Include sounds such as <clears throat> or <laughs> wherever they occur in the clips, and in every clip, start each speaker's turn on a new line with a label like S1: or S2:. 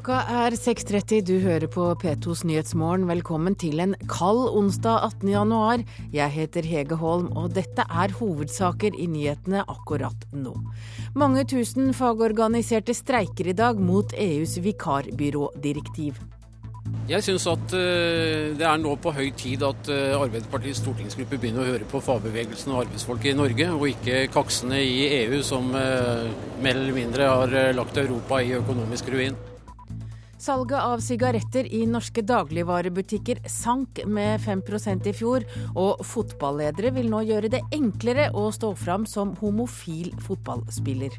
S1: Klokka er 6.30, du hører på P2s Nyhetsmorgen. Velkommen til en kald onsdag 18. januar. Jeg heter Hege Holm, og dette er hovedsaker i nyhetene akkurat nå. Mange tusen fagorganiserte streiker i dag mot EUs vikarbyrådirektiv.
S2: Jeg syns at uh, det er nå på høy tid at uh, Arbeiderpartiets stortingsgruppe begynner å høre på fagbevegelsen og arbeidsfolk i Norge, og ikke kaksene i EU som uh, mer eller mindre har lagt Europa i økonomisk ruin.
S1: Salget av sigaretter i norske dagligvarebutikker sank med 5% i fjor, og fotballedere vil nå gjøre det enklere å stå fram som homofil fotballspiller.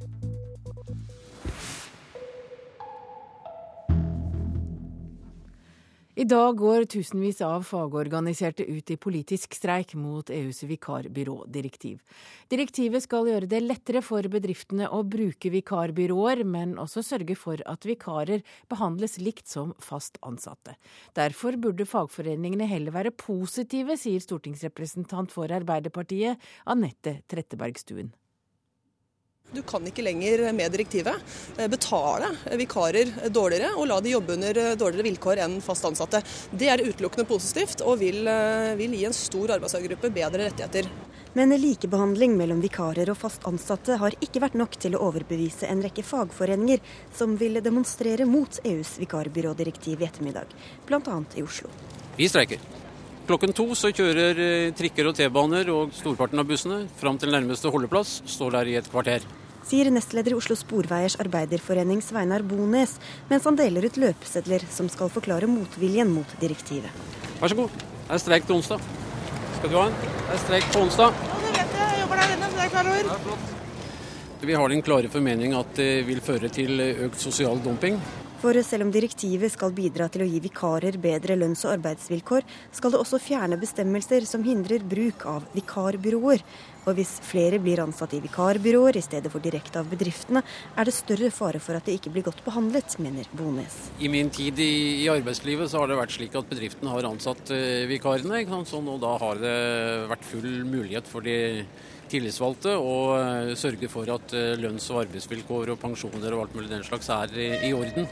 S1: I dag går tusenvis av fagorganiserte ut i politisk streik mot EUs vikarbyrådirektiv. Direktivet skal gjøre det lettere for bedriftene å bruke vikarbyråer, men også sørge for at vikarer behandles likt som fast ansatte. Derfor burde fagforeningene heller være positive, sier stortingsrepresentant for Arbeiderpartiet Anette Trettebergstuen.
S3: Du kan ikke lenger med direktivet eh, betale vikarer dårligere og la de jobbe under eh, dårligere vilkår enn fast ansatte. Det er utelukkende positivt og vil, eh, vil gi en stor arbeidstakergruppe bedre rettigheter.
S4: Men likebehandling mellom vikarer og fast ansatte har ikke vært nok til å overbevise en rekke fagforeninger som vil demonstrere mot EUs vikarbyrådirektiv i ettermiddag, bl.a. i Oslo.
S2: Vi streiker. Klokken to så kjører trikker og T-baner og storparten av bussene fram til nærmeste holdeplass, står der i et kvarter
S4: sier nestleder i Oslo Sporveiers arbeiderforening Sveinar Bones, mens han deler ut løpesedler som skal forklare motviljen mot direktivet.
S2: Vær så god. Det er streik til onsdag. Skal du ha en? Det er streik på onsdag.
S3: Ja, det vet jeg. Jeg jobber der inne, så det er klar over.
S2: Vi har den klare formening at det vil føre til økt sosial dumping.
S4: For selv om direktivet skal bidra til å gi vikarer bedre lønns- og arbeidsvilkår, skal det også fjerne bestemmelser som hindrer bruk av vikarbyråer. Og hvis flere blir ansatt i vikarbyråer i stedet for direkte av bedriftene, er det større fare for at de ikke blir godt behandlet, mener Bones.
S2: I min tid i, i arbeidslivet så har det vært slik at bedriftene har ansatt uh, vikarene. Sånn, og da har det vært full mulighet for de tillitsvalgte og uh, sørge for at uh, lønns- og arbeidsvilkår og pensjoner og alt mulig den slags er i orden.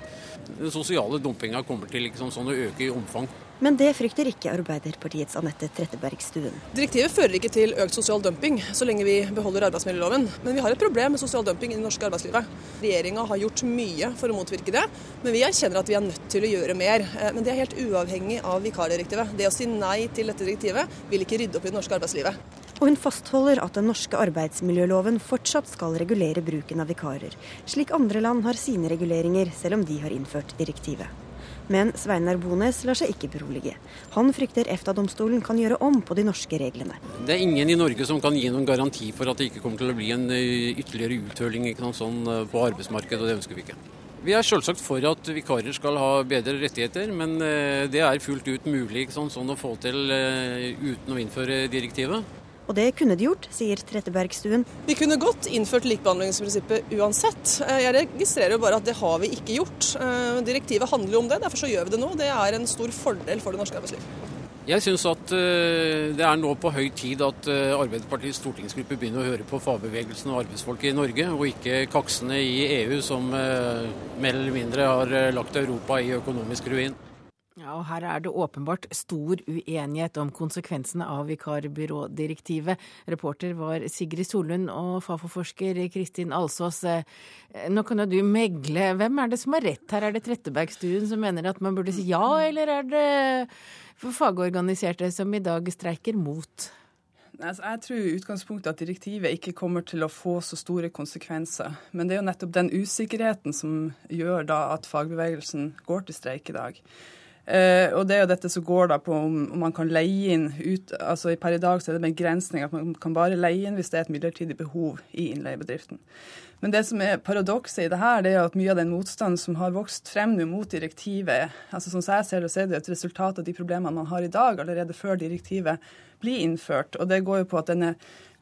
S2: Den sosiale dumpinga kommer til liksom, sånn å øke i omfang.
S4: Men det frykter ikke Arbeiderpartiets Anette Trettebergstuen.
S3: Direktivet fører ikke til økt sosial dumping så lenge vi beholder arbeidsmiljøloven. Men vi har et problem med sosial dumping i det norske arbeidslivet. Regjeringa har gjort mye for å motvirke det, men vi erkjenner at vi er nødt til å gjøre mer. Eh, men det er helt uavhengig av vikardirektivet. Det å si nei til dette direktivet vil ikke rydde opp i det norske arbeidslivet.
S4: Og hun fastholder at den norske arbeidsmiljøloven fortsatt skal regulere bruken av vikarer, slik andre land har sine reguleringer, selv om de har innført direktivet. Men Sveinar Bones lar seg ikke berolige. Han frykter EFTA-domstolen kan gjøre om på de norske reglene.
S2: Det er ingen i Norge som kan gi noen garanti for at det ikke kommer til å bli en eh, ytterligere uthøling sånn, eh, på arbeidsmarkedet, og det ønsker vi ikke. Vi er selvsagt for at vikarer skal ha bedre rettigheter, men eh, det er fullt ut mulig sånn, sånn å få til uten å innføre direktivet.
S4: Og det kunne de gjort, sier Trettebergstuen.
S3: Vi kunne godt innført likebehandlingsprinsippet uansett. Eh, jeg registrerer jo bare at det har vi ikke gjort. Eh, direktivet handler jo om det, derfor så gjør vi det nå. Det er en stor fordel for det norske arbeidslivet.
S2: Jeg syns at eh, det er nå på høy tid at Arbeiderpartiets stortingsgruppe begynner å høre på fagbevegelsen og arbeidsfolk i Norge, og ikke kaksene i EU som mer eller mindre har lagt Europa i økonomisk ruin.
S1: Ja, og Her er det åpenbart stor uenighet om konsekvensene av vikarbyrådirektivet. Reporter var Sigrid Solund og Fafo-forsker Kristin Alsås. Eh, nå kan jo du megle. Hvem er det som har rett her? Er det Trettebergstuen som mener at man burde si ja, eller er det fagorganiserte som i dag streiker mot?
S5: Altså, jeg tror i utgangspunktet at direktivet ikke kommer til å få så store konsekvenser. Men det er jo nettopp den usikkerheten som gjør da at fagbevegelsen går til streik i dag. Uh, og det er jo dette som går da på om, om man kan leie inn ut altså Per i dag så er det begrensning at man kan bare leie inn hvis det er et midlertidig behov i innleiebedriften. Men det som er paradokset i det her, det er at mye av den motstanden som har vokst frem nå mot direktivet, altså som jeg ser det, så er det et resultat av de problemene man har i dag, allerede før direktivet blir innført. Og det går jo på at denne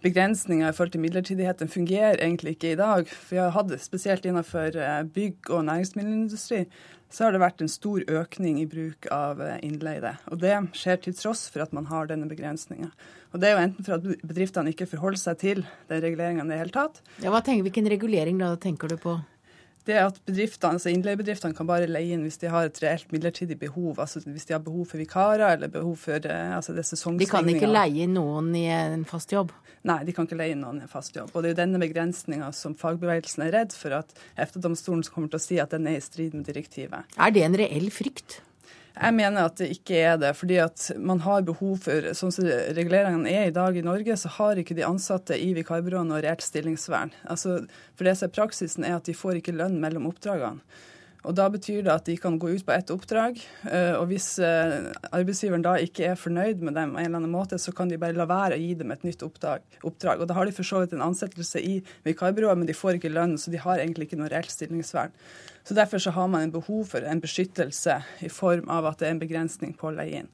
S5: begrensninga i forhold til midlertidigheten fungerer egentlig ikke i dag. For vi har hatt, spesielt innenfor eh, bygg- og næringsmiddelindustri, så har det vært en stor økning i bruk av eh, innleide. Og det skjer til tross for at man har denne begrensninga. Og det er jo enten for at bedriftene ikke forholder seg til den reguleringa i det hele tatt.
S1: Ja, tenker, Hvilken regulering da tenker du på?
S5: det at bedriftene, altså innleiebedriftene kan bare leie inn hvis de har et reelt midlertidig behov. altså Hvis de har behov for vikarer eller behov for eh, altså det
S1: De kan ikke leie inn noen i en fast jobb?
S5: Nei, de kan ikke leie noen i en fast jobb. Og det er jo denne begrensninga som fagbevegelsen er redd for at EFTA-domstolen kommer til å si at den er i strid med direktivet.
S1: Er det en reell frykt?
S5: Jeg mener at det ikke er det. fordi at man har behov for Sånn som reguleringene er i dag i Norge, så har ikke de ansatte i vikarbyråene noe reelt stillingsvern. Altså, for det som er praksisen, er at de får ikke lønn mellom oppdragene. Og Da betyr det at de kan gå ut på ett oppdrag, eh, og hvis eh, arbeidsgiveren da ikke er fornøyd med dem, en eller annen måte, så kan de bare la være å gi dem et nytt oppdrag. Og Da har de for så vidt en ansettelse i vikarbyrået, men de får ikke lønn, så de har egentlig ikke noe reelt stillingsvern. Så Derfor så har man en behov for en beskyttelse i form av at det er en begrensning på å leie inn.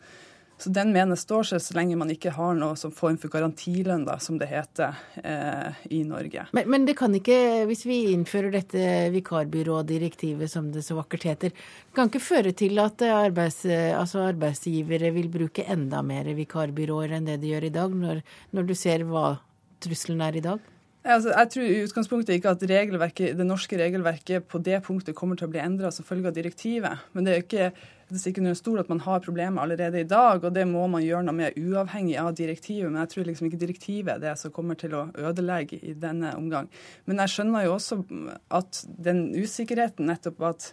S5: Så Den mener står seg så lenge man ikke har noe som form for garantilønn, da, som det heter eh, i Norge.
S1: Men, men, det kan ikke, hvis vi innfører dette vikarbyrådirektivet som det så vakkert heter, kan ikke føre til at arbeids, altså arbeidsgivere vil bruke enda mer vikarbyråer enn det de gjør i dag, når, når du ser hva trusselen er i dag?
S5: Altså, jeg tror i utgangspunktet ikke at det norske regelverket på det punktet kommer til å bli endra som følge av direktivet. Men det er jo ikke er ikke noe stort at man har problemer allerede i dag, og det må man gjøre noe med uavhengig av direktivet. Men jeg tror liksom ikke direktivet er det som kommer til å ødelegge i denne omgang. Men jeg skjønner jo også at den usikkerheten nettopp at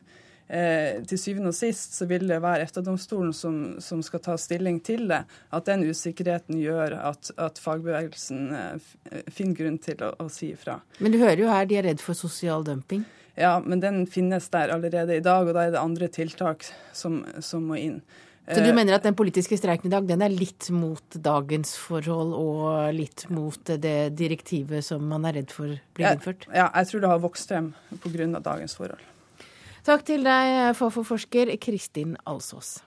S5: eh, til syvende og sist så vil det være EFTA-domstolen som, som, skal ta stilling til det. At den usikkerheten gjør at, at fagbevegelsen eh, finner grunn til å, å si ifra.
S1: Men du hører jo her de er redd for sosial dumping?
S5: Ja, men den finnes der allerede i dag, og da er det andre tiltak som, som må inn.
S1: Så du eh, mener at den politiske streiken i dag den er litt mot dagens forhold og litt mot det direktivet som man er redd for blir innført?
S5: Ja, jeg tror det har vokst frem pga. dagens forhold.
S1: Takk til deg, Fafo-forsker Kristin Alsås.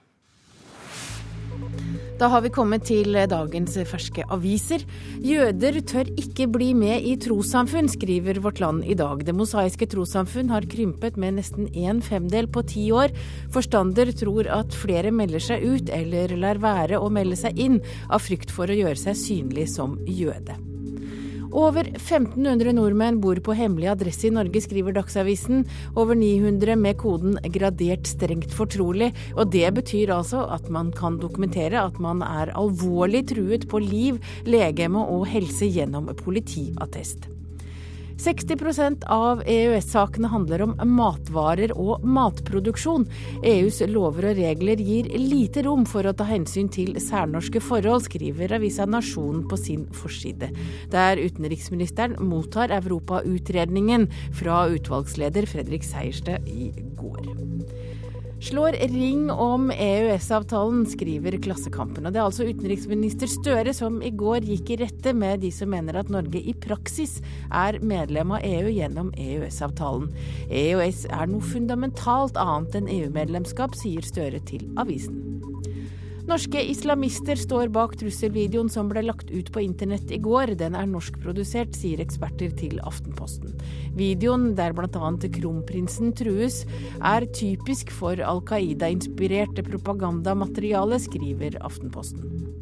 S1: Da har vi kommet til dagens ferske aviser. Jøder tør ikke bli med i trossamfunn, skriver Vårt Land i dag. Det mosaiske trossamfunn har krympet med nesten en femdel på ti år. Forstander tror at flere melder seg ut eller lar være å melde seg inn av frykt for å gjøre seg synlig som jøde. Over 1500 nordmenn bor på hemmelig adresse i Norge, skriver Dagsavisen. Over 900 med koden 'gradert strengt fortrolig'. Og det betyr altså at man kan dokumentere at man er alvorlig truet på liv, legeme og helse gjennom politiattest. 60% av EØS-sakene handler om matvarer og matproduksjon. EUs lover og regler gir lite rom for å ta hensyn til særnorske forhold, skriver avisa Nasjonen på sin forside. Der utenriksministeren mottar Europautredningen fra utvalgsleder Fredrik Seierstad i går slår ring om EØS-avtalen, skriver Klassekampen. Og det er altså utenriksminister Støre som i går gikk i rette med de som mener at Norge i praksis er medlem av EU gjennom EØS-avtalen. EØS er noe fundamentalt annet enn EU-medlemskap, sier Støre til avisen. Norske islamister står bak trusselvideoen som ble lagt ut på internett i går. Den er norskprodusert, sier eksperter til Aftenposten. Videoen, der bl.a. kronprinsen trues, er typisk for Al Qaida-inspirerte propagandamateriale, skriver Aftenposten.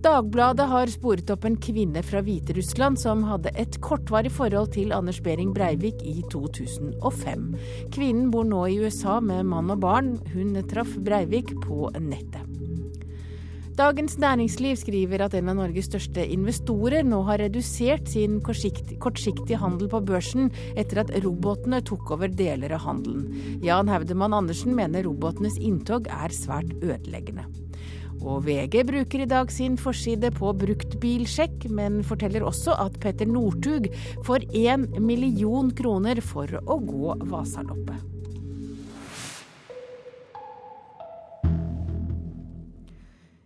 S1: Dagbladet har sporet opp en kvinne fra Hviterussland som hadde et kortvarig forhold til Anders Behring Breivik i 2005. Kvinnen bor nå i USA med mann og barn. Hun traff Breivik på nettet. Dagens Næringsliv skriver at en av Norges største investorer nå har redusert sin kortsiktige handel på børsen etter at robotene tok over deler av handelen. Jan Haudemann Andersen mener robotenes inntog er svært ødeleggende. Og VG bruker i dag sin forside på bruktbilsjekk, men forteller også at Petter Northug får én million kroner for å gå Vasaloppet.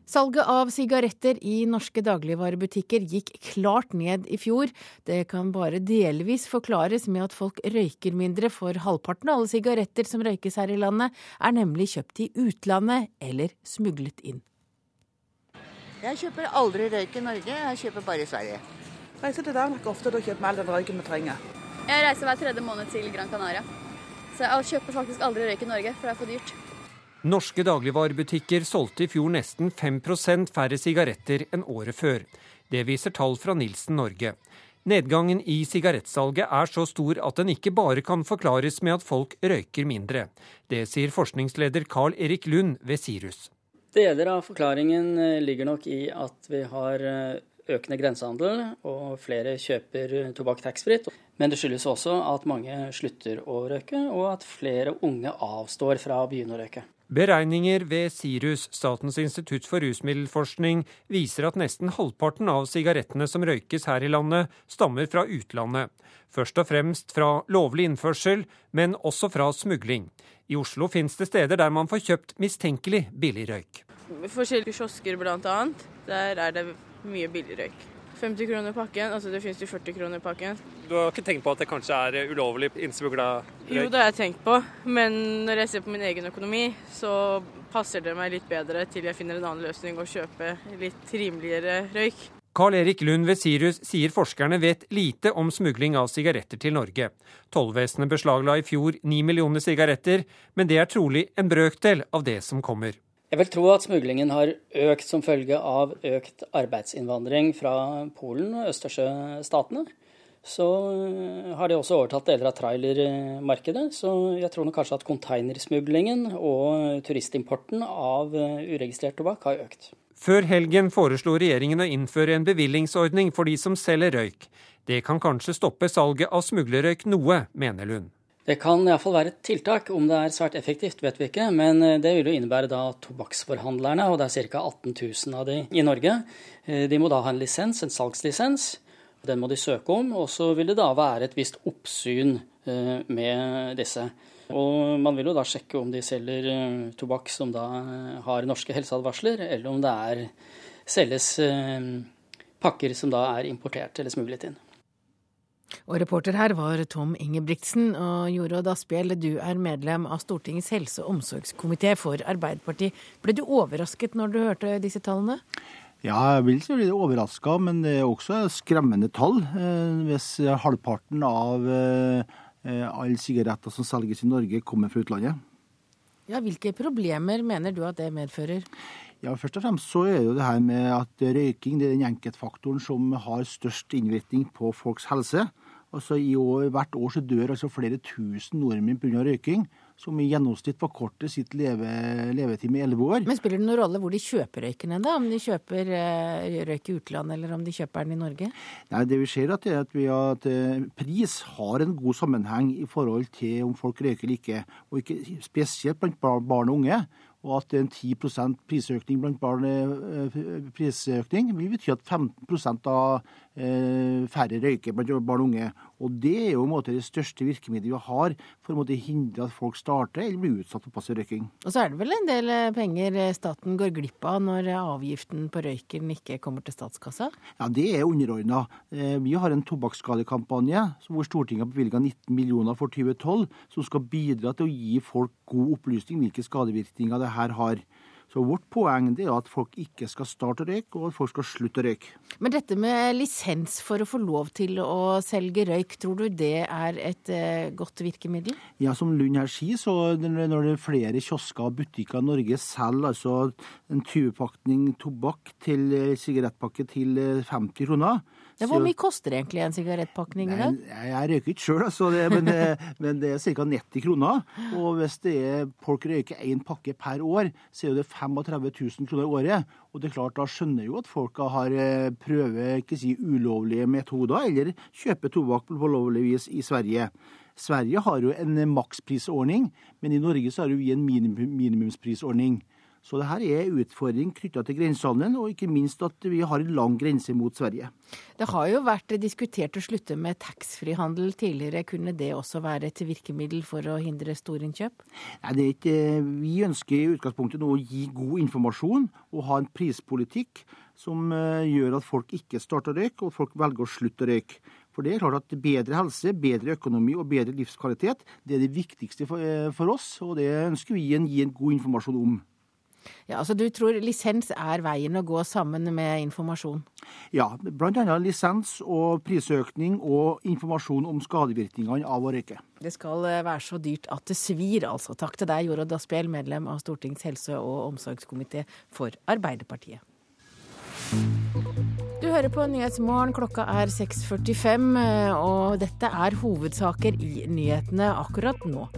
S1: Salget av sigaretter i norske dagligvarebutikker gikk klart ned i fjor. Det kan bare delvis forklares med at folk røyker mindre, for halvparten av alle sigaretter som røykes her i landet, er nemlig kjøpt i utlandet eller smuglet inn.
S6: Jeg kjøper aldri røyk i Norge, jeg kjøper bare i Sverige.
S7: Reiser til Danmark ofte, da kjøper vi all den røyken vi trenger.
S8: Jeg reiser hver tredje måned til Gran Canaria. Så jeg kjøper faktisk aldri røyk i Norge, for det er for dyrt.
S9: Norske dagligvarebutikker solgte i fjor nesten 5% færre sigaretter enn året før. Det viser tall fra Nilsen Norge. Nedgangen i sigarettsalget er så stor at den ikke bare kan forklares med at folk røyker mindre. Det sier forskningsleder Carl Erik Lund ved Sirus.
S10: Deler av forklaringen eh, ligger nok i at vi har eh, økende grensehandel, og flere kjøper tobakk taxfritt. Men det skyldes også at mange slutter å røyke, og at flere unge avstår fra å begynne å røyke.
S9: Beregninger ved Sirus, Statens institutt for rusmiddelforskning, viser at nesten halvparten av sigarettene som røykes her i landet, stammer fra utlandet. Først og fremst fra lovlig innførsel, men også fra smugling. I Oslo finnes det steder der man får kjøpt mistenkelig billig røyk.
S11: Forskjellige kiosker bl.a. Der er det mye billig røyk. 50 kroner pakken, altså det finnes jo 40 kroner pakken.
S12: Du har ikke tenkt på at det kanskje er ulovlig innsmugla røyk?
S11: Jo, det har jeg tenkt på, men når jeg ser på min egen økonomi, så passer det meg litt bedre til jeg finner en annen løsning og kjøpe litt rimeligere røyk.
S9: Carl Erik Lund ved Sirus sier forskerne vet lite om smugling av sigaretter til Norge. Tollvesenet beslagla i fjor ni millioner sigaretter, men det er trolig en brøkdel av det som kommer.
S10: Jeg vil tro at smuglingen har økt som følge av økt arbeidsinnvandring fra Polen og Østersjøstatene. Så eh, har de også overtatt deler av trailermarkedet. Så jeg tror nok kanskje at containersmuglingen og turistimporten av eh, uregistrert tobakk har økt.
S9: Før helgen foreslo regjeringen å innføre en bevillingsordning for de som selger røyk. Det kan kanskje stoppe salget av smuglerrøyk noe, mener Lund.
S10: Det kan iallfall være et tiltak. Om det er svært effektivt, vet vi ikke. Men eh, det vil jo innebære da tobakksforhandlerne, og det er ca. 18 000 av de i Norge. Eh, de må da ha en lisens, en salgslisens. Den må de søke om. Og så vil det da være et visst oppsyn eh, med disse. Og man vil jo da sjekke om de selger tobakk som da har norske helseadvarsler, eller om det er selges pakker som da er importert eller smuglet inn.
S1: Og reporter her var Tom Ingebrigtsen. Og Jorodd Asphjell, du er medlem av Stortingets helse- og omsorgskomité for Arbeiderpartiet. Ble du overrasket når du hørte disse tallene?
S13: Ja, jeg vil si litt overraska, men det er også skremmende tall. Eh, hvis halvparten av eh, alle sigaretter som selges i Norge, kommer fra utlandet.
S1: Ja, Hvilke problemer mener du at det medfører?
S13: Ja, Først og fremst så er det jo det her med at røyking det er den enkeltfaktoren som har størst innvirkning på folks helse. Altså i år, Hvert år så dør altså flere tusen nordmenn pga. røyking, som i gjennomsnitt forkorter sitt leve, levetid med elleve år.
S1: Men Spiller det noen rolle hvor de kjøper røyken da? Om de kjøper eh, røyk i utlandet eller om de kjøper den i Norge?
S13: Nei, Det vi ser at er at, vi, at eh, pris har en god sammenheng i forhold til om folk røyker eller ikke. Og ikke spesielt blant barn og unge og at en 10% prisøkning blant barn eh, prisøkning vil bety at 15 av færre røyker blant barn og unge. Og Det er jo en måte det største virkemidlet vi har for å hindre at folk starter eller blir utsatt for passiv røyking.
S1: Og så er det vel en del eh, penger staten går glipp av når avgiften på røyken ikke kommer til statskassa?
S13: Ja, det er underordna. Vi har en tobakksskadekampanje hvor Stortinget har bevilga 19 millioner for 2012, som skal bidra til å gi folk god opplysning hvilke skadevirkninger det her har. Så Vårt poeng er at folk ikke skal starte å røyke, og at folk skal slutte å røyke.
S1: Men dette med lisens for å få lov til å selge røyk, tror du det er et eh, godt virkemiddel?
S13: Ja, Som Lund her sier, så når det er flere kiosker og butikker i Norge selger altså en 20-pakning tobakk til eh, sigarettpakke til 50 eh, kroner,
S1: ja, hvor mye koster egentlig en sigarettpakning i dag?
S13: Jeg røyker ikke sjøl, altså, men, <laughs> men, det er ca. 90 kroner. Og hvis det er, folk røyker én pakke per år, så er det 35 000 kroner i året. Og det er klart, Da skjønner jeg jo at folk har eh, prøver ikke si, ulovlige metoder, eller kjøper tobakk på lovlig vis i Sverige. Sverige har jo en maksprisordning, men i Norge så har vi en minimumsprisordning. Så det her er en utfordring knytta til grensehandelen, og ikke minst at vi har en lang grense mot Sverige.
S1: Det har jo vært diskutert å slutte med taxfree-handel tidligere. Kunne det også være et virkemiddel for å hindre storinnkjøp?
S13: Nei, det er ikke, Vi ønsker i utgangspunktet nå å gi god informasjon og ha en prispolitikk som eh, gjør at folk ikke starter å røyke, og at folk velger å slutte å røyke. For det er klart at Bedre helse, bedre økonomi og bedre livskvalitet det er det viktigste for, eh, for oss, og det ønsker vi å gi en god informasjon om.
S1: Ja, altså Du tror lisens er veien å gå sammen med informasjon?
S13: Ja, bl.a. lisens og prisøkning og informasjon om skadevirkningene av å røyke.
S1: Det skal eh, være så dyrt at det svir, altså. Takk til deg, Jorodd Asphjell, medlem av Stortingets helse- og omsorgskomité for Arbeiderpartiet. Hører på Nyhetsmorgen. Klokka er 6.45, og dette er hovedsaker i nyhetene akkurat nå.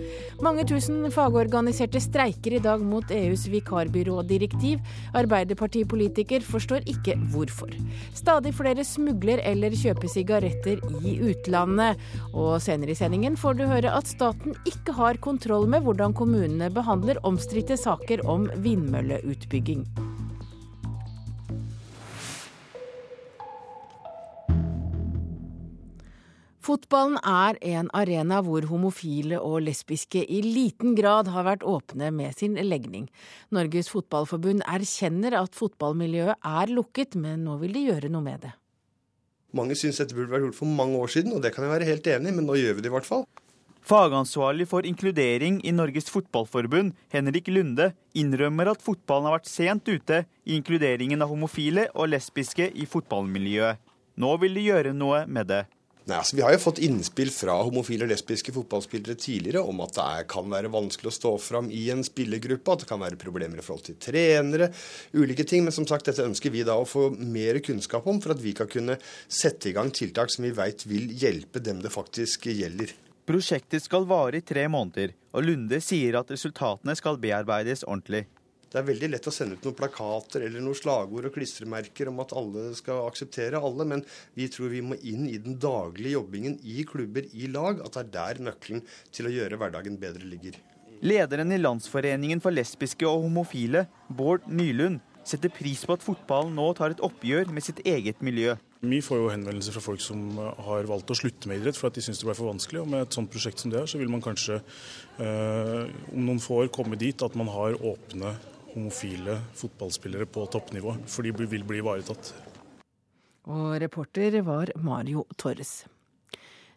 S1: Mange tusen fagorganiserte streiker i dag mot EUs vikarbyrådirektiv. Arbeiderpartipolitiker forstår ikke hvorfor. Stadig flere smugler eller kjøper sigaretter i utlandet. Og senere i sendingen får du høre at staten ikke har kontroll med hvordan kommunene behandler omstridte saker om vindmølleutbygging. Fotballen er en arena hvor homofile og lesbiske i liten grad har vært åpne med sin legning. Norges Fotballforbund erkjenner at fotballmiljøet er lukket, men nå vil de gjøre noe med det.
S14: Mange syns dette burde vært gjort for mange år siden, og det kan jeg være helt enig i, men nå gjør vi det i hvert fall.
S15: Fagansvarlig for inkludering i Norges Fotballforbund, Henrik Lunde, innrømmer at fotballen har vært sent ute i inkluderingen av homofile og lesbiske i fotballmiljøet. Nå vil de gjøre noe med det.
S14: Nei, altså Vi har jo fått innspill fra homofile og lesbiske fotballspillere tidligere om at det er, kan være vanskelig å stå fram i en spillergruppe, at det kan være problemer i forhold til trenere, ulike ting. Men som sagt, dette ønsker vi da å få mer kunnskap om, for at vi kan kunne sette i gang tiltak som vi veit vil hjelpe dem det faktisk gjelder.
S15: Prosjektet skal vare i tre måneder, og Lunde sier at resultatene skal bearbeides ordentlig.
S14: Det er veldig lett å sende ut noen plakater eller noen slagord og klistremerker om at alle skal akseptere alle, men vi tror vi må inn i den daglige jobbingen i klubber, i lag. At det er der nøkkelen til å gjøre hverdagen bedre ligger.
S15: Lederen i Landsforeningen for lesbiske og homofile, Bård Nylund, setter pris på at fotballen nå tar et oppgjør med sitt eget miljø.
S16: Vi får jo henvendelser fra folk som har valgt å slutte med idrett for at de syns det ble for vanskelig. Og med et sånt prosjekt som det er, så vil man kanskje eh, om noen få år komme dit at man har åpne homofile fotballspillere på toppnivå, for de vil bli ivaretatt.
S1: Og reporter var Mario Torres.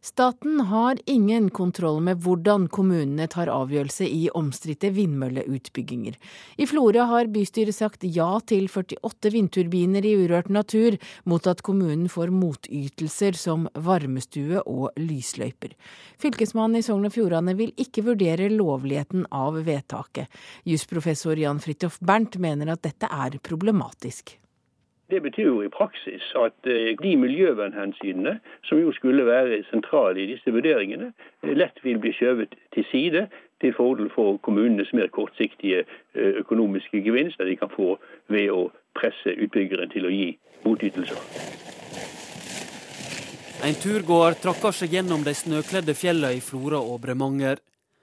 S1: Staten har ingen kontroll med hvordan kommunene tar avgjørelse i omstridte vindmølleutbygginger. I Florø har bystyret sagt ja til 48 vindturbiner i urørt natur, mot at kommunen får motytelser som varmestue og lysløyper. Fylkesmannen i Sogn og Fjordane vil ikke vurdere lovligheten av vedtaket. Jusprofessor Jan Fridtjof Bernt mener at dette er problematisk.
S17: Det betyr jo i praksis at eh, de miljøvernhensynene som jo skulle være sentrale i disse vurderingene, eh, lett vil bli skjøvet til side til fordel for kommunenes mer kortsiktige eh, økonomiske gevinster de kan få ved å presse utbyggeren til å gi motytelser.
S18: En turgåer trakker seg gjennom de snøkledde fjellene i Flora og Bremanger.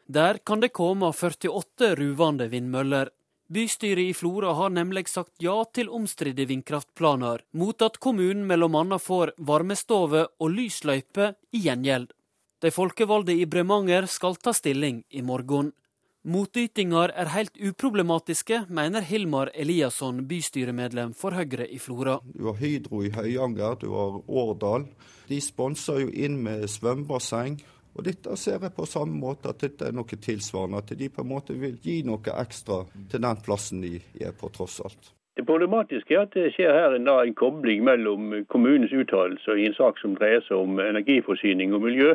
S18: Der kan det komme 48 ruvende vindmøller. Bystyret i Flora har nemlig sagt ja til omstridte vindkraftplaner, mot at kommunen bl.a. får varmestove og lysløype i gjengjeld. De folkevalgte i Bremanger skal ta stilling i morgen. Motytinger er helt uproblematiske, mener Hilmar Eliasson, bystyremedlem for Høyre i Flora.
S19: Du har Hydro i Høyanger, du har Årdal. De sponser jo inn med svømmebasseng og dette ser jeg på samme måte at dette er noe tilsvarende, at de på en måte vil gi noe ekstra til den plassen de er på, tross alt.
S17: Det problematiske er at det skjer her en, da, en kobling mellom kommunens uttalelser i en sak som dreier seg om energiforsyning og miljø,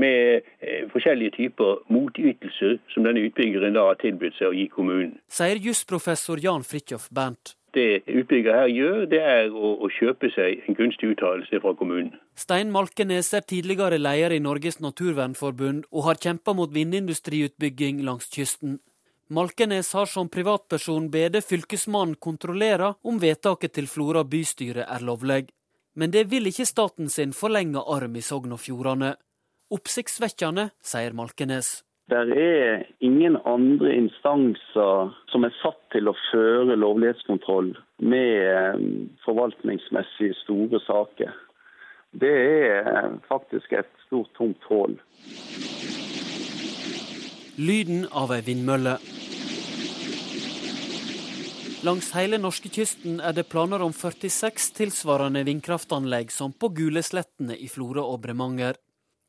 S17: med eh, forskjellige typer motytelser som denne utbyggeren da har tilbudt seg å gi kommunen.
S18: Sier jusprofessor Jan Fridtjof Bernt.
S17: Det utbygger her gjør, det er å, å kjøpe seg en gunstig uttalelse fra kommunen.
S18: Stein Malkenes er tidligere leder i Norges naturvernforbund og har kjempa mot vindindustriutbygging langs kysten. Malkenes har som privatperson bedt fylkesmannen kontrollere om vedtaket til Flora bystyre er lovlig. Men det vil ikke staten sin forlenge arm i Sogn og Fjordane. Oppsiktsvekkende, sier Malkenes.
S17: Det er ingen andre instanser som er satt til å føre lovlighetskontroll med eh, forvaltningsmessig store saker. Det er eh, faktisk et stort, tomt hull.
S18: Lyden av ei vindmølle. Langs hele norskekysten er det planer om 46 tilsvarende vindkraftanlegg som på Guleslettene i Florø og Bremanger.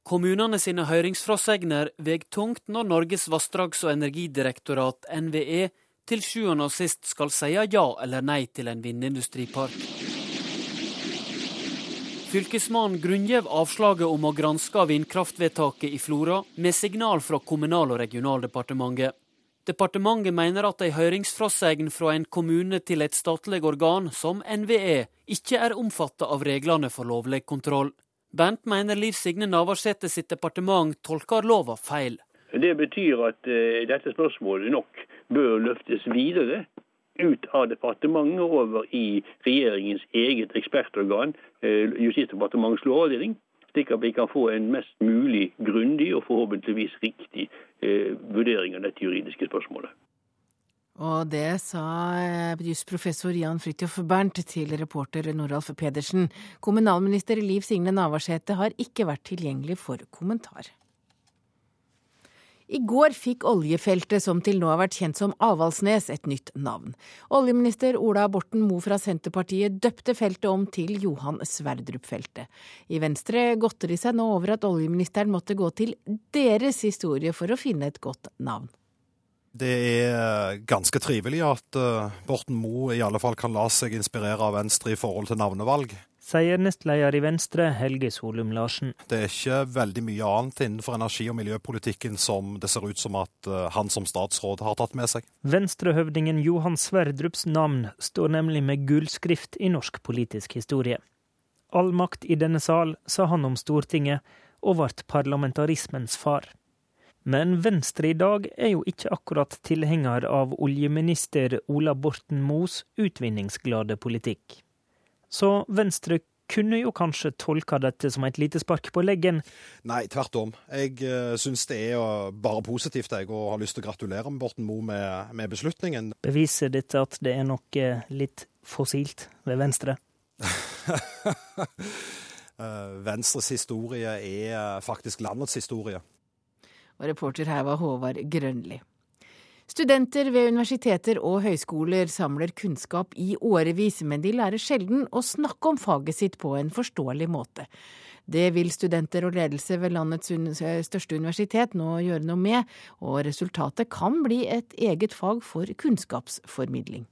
S18: Kommunene sine høringsfrasegner veg tungt når Norges vassdrags- og energidirektorat, NVE, til sjuende og sist skal si ja eller nei til en vindindustripark. Fylkesmannen grunngjev avslaget om å granske vindkraftvedtaket i Flora med signal fra Kommunal- og regionaldepartementet. Departementet mener at ei høringsfrasegn fra en kommune til et statlig organ, som NVE, ikke er omfattet av reglene for lovlig kontroll. Bernt mener Liv Signe Navarsete sitt departement tolker lova feil.
S17: Det betyr at uh, dette spørsmålet nok bør løftes videre ut av departementet over i regjeringens eget ekspertorgan, uh, Justisdepartementets lovavdeling slik at vi kan få en mest mulig grundig og forhåpentligvis riktig uh, vurdering av dette juridiske spørsmålet.
S1: Og det sa eh, jusprofessor Jan Fridtjof Bernt til reporter Noralf Pedersen. Kommunalminister Liv Signe Navarsete har ikke vært tilgjengelig for kommentar. I går fikk oljefeltet som til nå har vært kjent som Avaldsnes, et nytt navn. Oljeminister Ola Borten Moe fra Senterpartiet døpte feltet om til Johan Sverdrup-feltet. I Venstre godter de seg nå over at oljeministeren måtte gå til deres historie for å finne et godt navn.
S20: Det er ganske trivelig at eh, Borten Moe i alle fall kan la seg inspirere av Venstre i forhold til navnevalg
S21: sier nestleder i Venstre, Helge Solum Larsen.
S20: Det er ikke veldig mye annet innenfor energi- og miljøpolitikken som det ser ut som at eh, han som statsråd har tatt med seg.
S21: Venstrehøvdingen Johan Sverdrups navn står nemlig med gullskrift i norsk politisk historie. All makt i denne sal, sa han om Stortinget, og ble parlamentarismens far. Men Venstre i dag er jo ikke akkurat tilhenger av oljeminister Ola Borten Moes utvinningsglade politikk. Så Venstre kunne jo kanskje tolka dette som et lite spark på leggen?
S20: Nei, tvert om. Jeg uh, syns det er bare positivt, jeg, og har lyst til å gratulere med Borten Moe med, med, beslutningen.
S21: Beviser dette at det er noe litt fossilt ved Venstre? <laughs>
S20: Venstres historie er faktisk landets historie.
S1: Og reporter her var Håvard Grønli. Studenter ved universiteter og høyskoler samler kunnskap i årevis, men de lærer sjelden å snakke om faget sitt på en forståelig måte. Det vil studenter og ledelse ved landets største universitet nå gjøre noe med, og resultatet kan bli et eget fag for kunnskapsformidling.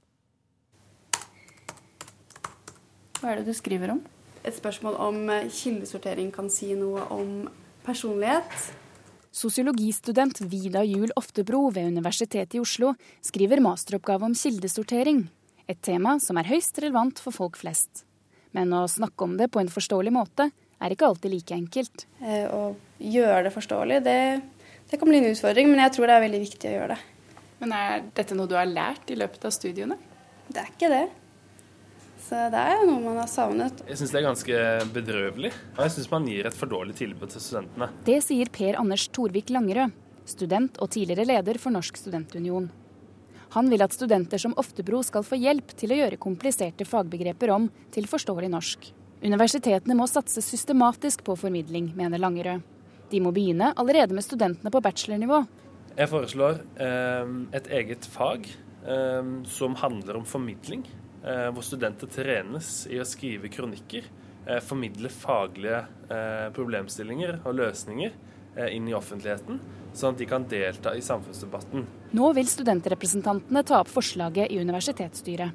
S22: Hva er det du skriver om? Et spørsmål om kildesortering kan si noe om personlighet,
S23: Sosiologistudent Vida Juel Oftebro ved Universitetet i Oslo skriver masteroppgave om kildesortering, et tema som er høyst relevant for folk flest. Men å snakke om det på en forståelig måte er ikke alltid like enkelt.
S22: Eh, å gjøre det forståelig, det, det kan bli en utfordring, men jeg tror det er veldig viktig å gjøre det.
S23: Men er dette noe du har lært i løpet av studiene?
S22: Det er ikke det. Så det er jo noe man har savnet.
S24: Jeg syns det er ganske bedrøvelig. Og jeg syns man gir et for dårlig tilbud til studentene.
S23: Det sier Per Anders Torvik Langerød, student og tidligere leder for Norsk studentunion. Han vil at studenter som Oftebro skal få hjelp til å gjøre kompliserte fagbegreper om til forståelig norsk. Universitetene må satse systematisk på formidling, mener Langerød. De må begynne allerede med studentene på bachelornivå.
S24: Jeg foreslår eh, et eget fag eh, som handler om formidling. Eh, hvor studenter trenes i å skrive kronikker, eh, formidle faglige eh, problemstillinger og løsninger inn i offentligheten, sånn at de kan delta i samfunnsdebatten.
S23: Nå vil studentrepresentantene ta opp forslaget i universitetsstyret.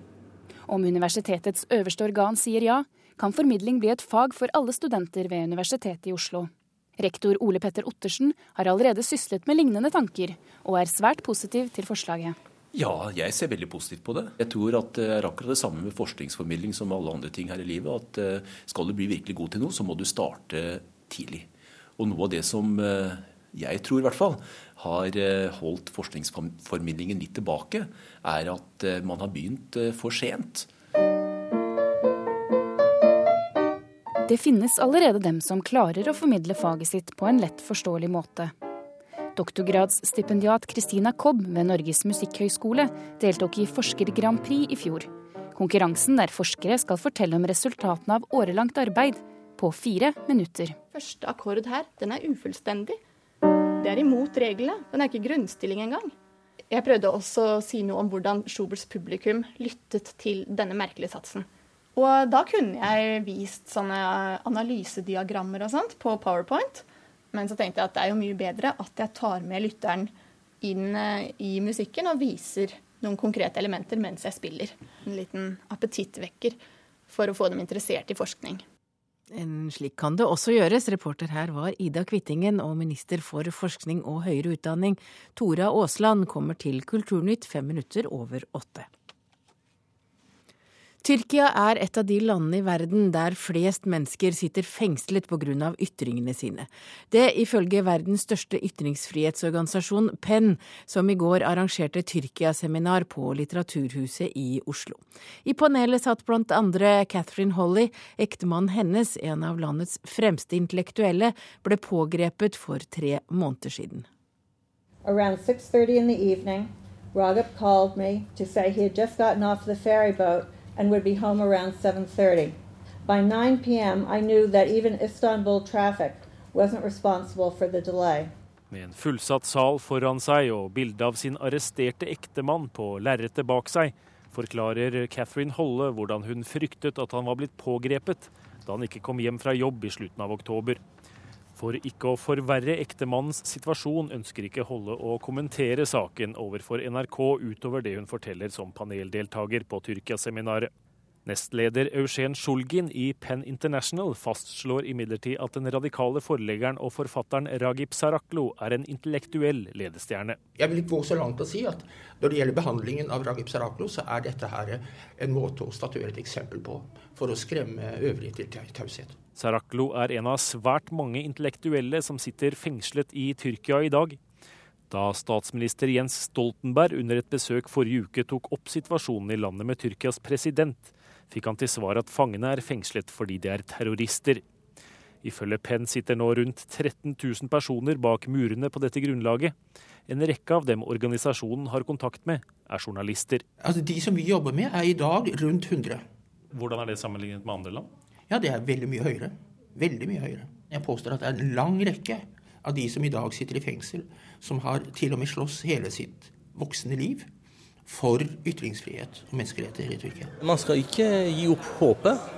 S23: Om universitetets øverste organ sier ja, kan formidling bli et fag for alle studenter ved Universitetet i Oslo. Rektor Ole Petter Ottersen har allerede syslet med lignende tanker, og er svært positiv til forslaget.
S25: Ja, jeg ser veldig positivt på det. Jeg tror at det er akkurat det samme med forskningsformidling som alle andre ting her i livet. At eh, skal du bli virkelig god til noe, så må du starte tidlig. Og noe av det som eh, jeg tror i hvert fall har eh, holdt forskningsformidlingen litt tilbake, er at man har begynt for sent.
S23: Det finnes allerede dem som klarer å formidle faget sitt på en lett forståelig måte. Doktorgradsstipendiat Christina Kobb ved Norges musikkhøgskole deltok i Forsker Grand Prix i fjor. Konkurransen der forskere skal fortelle om resultatene av årelangt arbeid på fire minutter.
S26: Første akkord her, den er ufullstendig. Det er imot reglene. Den er ikke grunnstilling engang. Jeg prøvde også å si noe om hvordan Schuberts publikum lyttet til denne merkelige satsen. Og da kunne jeg vist sånne analysediagrammer og sånt på PowerPoint. Men så tenkte jeg at det er jo mye bedre at jeg tar med lytteren inn eh, i musikken og viser noen konkrete elementer mens jeg spiller. En liten appetittvekker for å få dem interessert i forskning.
S1: En slik kan det også gjøres. Reporter her var Ida Kvittingen, og minister for forskning og høyere utdanning Tora Aasland kommer til Kulturnytt fem minutter over åtte. Tyrkia er et av de landene i verden der flest mennesker sitter fengslet pga. ytringene sine. Det ifølge verdens største ytringsfrihetsorganisasjon, PEN, som i går arrangerte Tyrkia-seminar på Litteraturhuset i Oslo. I panelet satt blant andre Catherine Holly, ektemannen hennes, en av landets fremste intellektuelle, ble pågrepet for tre måneder siden.
S27: Around 6.30 in the evening, Raghup called me to say he had just gotten off the ferry and would be home around 7:30. By 9 p.m., I knew that even Istanbul traffic wasn't responsible for the delay.
S28: Med en fullsatt sal foran seg og bilde av sin arresterte ektemann på lerretet bak seg, forklarer Catherine Holle hvordan hun fryktet at han var blitt pågrepet da han ikke kom hjem fra jobb i slutten av oktober. For ikke å forverre ektemannens situasjon ønsker ikke Holle å kommentere saken overfor NRK utover det hun forteller som paneldeltaker på Tyrkia-seminaret. Nestleder Eugen Sjulgin i Penn International fastslår imidlertid at den radikale forleggeren og forfatteren Ragib Saraklo er en intellektuell ledestjerne.
S29: Jeg vil ikke gå så langt å si at når det gjelder behandlingen av Ragib Saraklo, så er dette her en måte å statuere et eksempel på for å skremme øvrige til taushet.
S28: Saraklo er en av svært mange intellektuelle som sitter fengslet i Tyrkia i dag. Da statsminister Jens Stoltenberg under et besøk forrige uke tok opp situasjonen i landet med Tyrkias president, fikk han til svar at fangene er fengslet fordi de er terrorister. Ifølge Penn sitter nå rundt 13 000 personer bak murene på dette grunnlaget. En rekke av dem organisasjonen har kontakt med, er journalister.
S29: Altså De som vi jobber med, er i dag rundt 100.
S28: Hvordan er det sammenlignet med andre land?
S29: Ja, det er veldig mye høyere. Veldig mye høyere. Jeg påstår at det er en lang rekke av de som i dag sitter i fengsel, som har til og med slåss hele sitt voksne liv for ytringsfrihet og menneskerettigheter i Tyrkia.
S30: Man skal ikke gi opp håpet.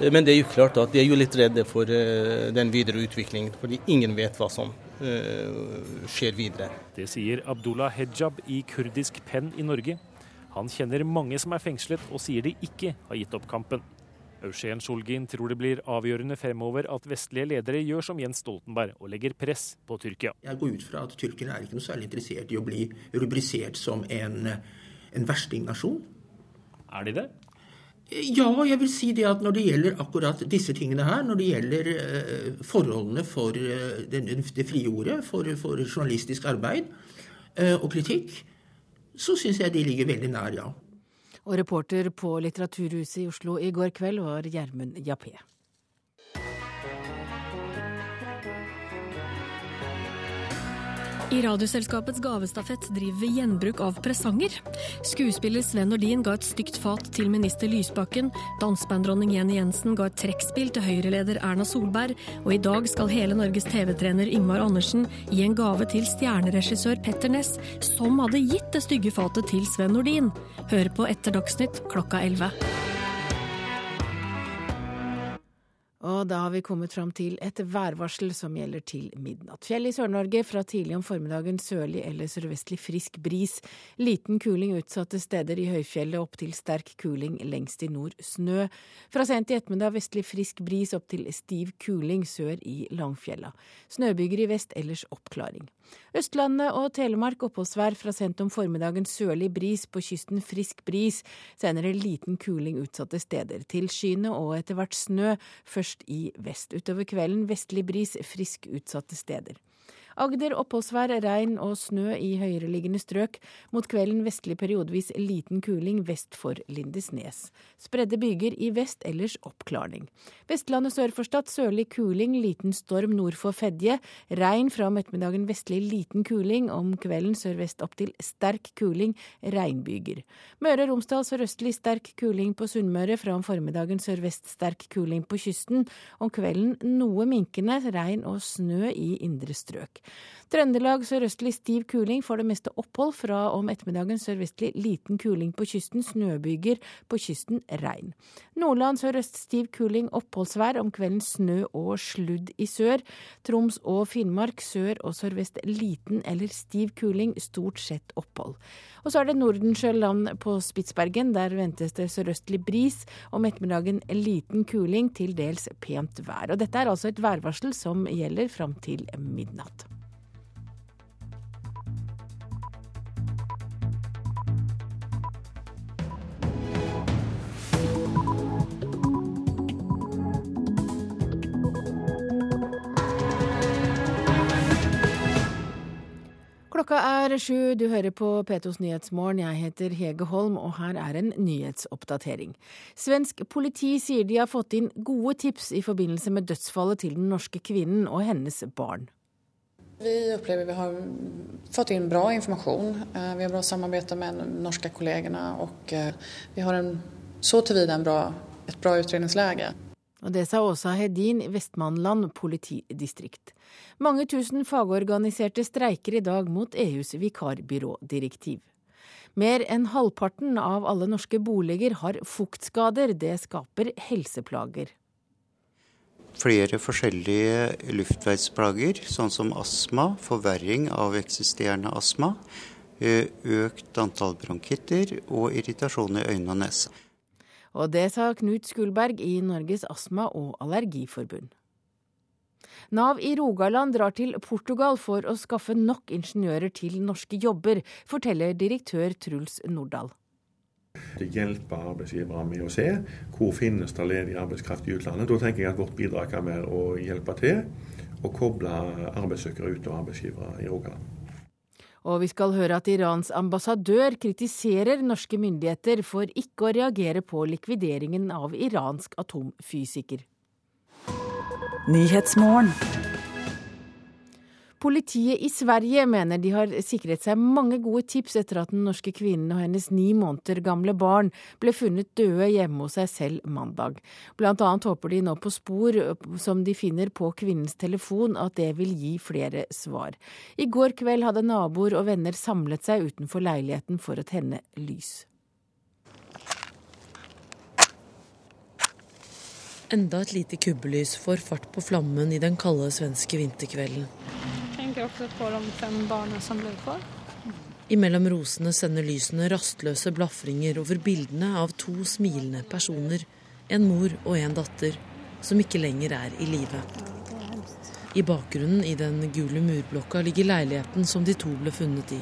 S30: Men det er jo klart at de er jo litt redde for eh, den videre utviklingen, fordi ingen vet hva som eh, skjer videre.
S28: Det sier Abdullah Hejab i kurdisk Penn i Norge. Han kjenner mange som er fengslet, og sier de ikke har gitt opp kampen. Eugen Sjolgin tror det blir avgjørende fremover at vestlige ledere gjør som Jens Stoltenberg og legger press på Tyrkia.
S29: Jeg går ut fra at tyrkerne er ikke noe særlig interessert i å bli rubrisert som en, en verstingnasjon.
S28: Er de det?
S29: Ja, jeg vil si det at når det gjelder akkurat disse tingene her, når det gjelder uh, forholdene for uh, det, frie ordet, for, for journalistisk arbeid uh, og kritikk, så syns jeg de ligger veldig nær, ja.
S1: Og reporter på Litteraturhuset i Oslo i går kveld var Gjermund Jappé.
S31: I Radioselskapets gavestafett driver vi gjenbruk av presanger. Skuespiller Sven Nordin ga et stygt fat til minister Lysbakken. Dansebanddronning Jenny Jensen ga et trekkspill til Høyre-leder Erna Solberg. Og i dag skal hele Norges TV-trener Ingmar Andersen gi en gave til stjerneregissør Petter Ness, som hadde gitt det stygge fatet til Sven Nordin. Hør på etter Dagsnytt klokka 11.
S1: Og da har vi kommet fram til et værvarsel som gjelder til midnatt. Fjell i Sør-Norge fra tidlig om formiddagen sørlig eller sørvestlig frisk bris. Liten kuling utsatte steder i høyfjellet, opp til sterk kuling lengst i nord snø. Fra sent i ettermiddag vestlig frisk bris opp til stiv kuling sør i Langfjella. Snøbyger i vest, ellers oppklaring. Østlandet og Telemark oppholdsvær fra sent om formiddagen sørlig bris, på kysten frisk bris. Senere liten kuling utsatte steder. Til skyene og etter hvert snø, først i vest. Utover kvelden vestlig bris, frisk utsatte steder. Agder oppholdsvær, regn og snø i høyereliggende strøk. Mot kvelden vestlig periodevis liten kuling vest for Lindesnes. Spredde byger i vest, ellers oppklaring. Vestlandet sør for Stad sørlig kuling, liten storm nord for Fedje. Regn fra om ettermiddagen vestlig liten kuling, om kvelden sørvest opp til sterk kuling, regnbyger. Møre og Romsdal sørøstlig sterk kuling på Sunnmøre, fra om formiddagen sørvest sterk kuling på kysten. Om kvelden noe minkende, regn og snø i indre strøk. Trøndelag sørøstlig stiv kuling, for det meste opphold. Fra om ettermiddagen sørvestlig liten kuling på kysten, snøbyger. På kysten regn. Nordland sørøst stiv kuling, oppholdsvær. Om kvelden snø og sludd i sør. Troms og Finnmark sør og sørvest liten eller stiv kuling, stort sett opphold. Og så er det Nordensjøland på Spitsbergen. Der ventes det sørøstlig bris. Om ettermiddagen liten kuling, til dels pent vær. Og dette er altså et værvarsel som gjelder fram til midnatt. Klokka er sju, du hører på P2s Nyhetsmorgen. Jeg heter Hege Holm, og her er en nyhetsoppdatering. Svensk politi sier de har fått inn gode tips i forbindelse med dødsfallet til den norske kvinnen og hennes barn.
S32: Vi opplever vi har fått inn bra informasjon. Eh, vi har bra samarbeid med de norske kollegene, og eh, vi har en, så til videre et bra utredningsläge.
S1: Og det sa Åsa Hedin i Vestmannland politidistrikt. Mange tusen fagorganiserte streiker i dag mot EUs vikarbyrådirektiv. Mer enn halvparten av alle norske boliger har fuktskader. Det skaper helseplager.
S33: Flere forskjellige luftveisplager, sånn som astma, forverring av eksisterende astma, økt antall bronkitter og irritasjon i øyne og nese.
S1: Og det sa Knut Skulberg i Norges astma- og allergiforbund. Nav i Rogaland drar til Portugal for å skaffe nok ingeniører til norske jobber, forteller direktør Truls Nordahl.
S34: Det hjelper arbeidsgivere med å se hvor finnes det ledig arbeidskraft i utlandet. Da tenker jeg at vårt bidrag kan være å hjelpe til og koble arbeidssøkere ut og arbeidsgivere i Rogaland.
S1: Og vi skal høre at Irans ambassadør kritiserer norske myndigheter for ikke å reagere på likvideringen av iransk atomfysiker. Politiet i Sverige mener de har sikret seg mange gode tips etter at den norske kvinnen og hennes ni måneder gamle barn ble funnet døde hjemme hos seg selv mandag. Blant annet håper de nå på spor som de finner på kvinnens telefon, at det vil gi flere svar. I går kveld hadde naboer og venner samlet seg utenfor leiligheten for å tenne lys.
S35: Enda et lite kubbelys får fart på flammen i den kalde svenske vinterkvelden.
S36: Jeg tenker også på de fem barna som ble kvar.
S35: Imellom rosene sender lysene rastløse blafringer over bildene av to smilende personer, en mor og en datter, som ikke lenger er i live. I bakgrunnen i den gule murblokka ligger leiligheten som de to ble funnet i.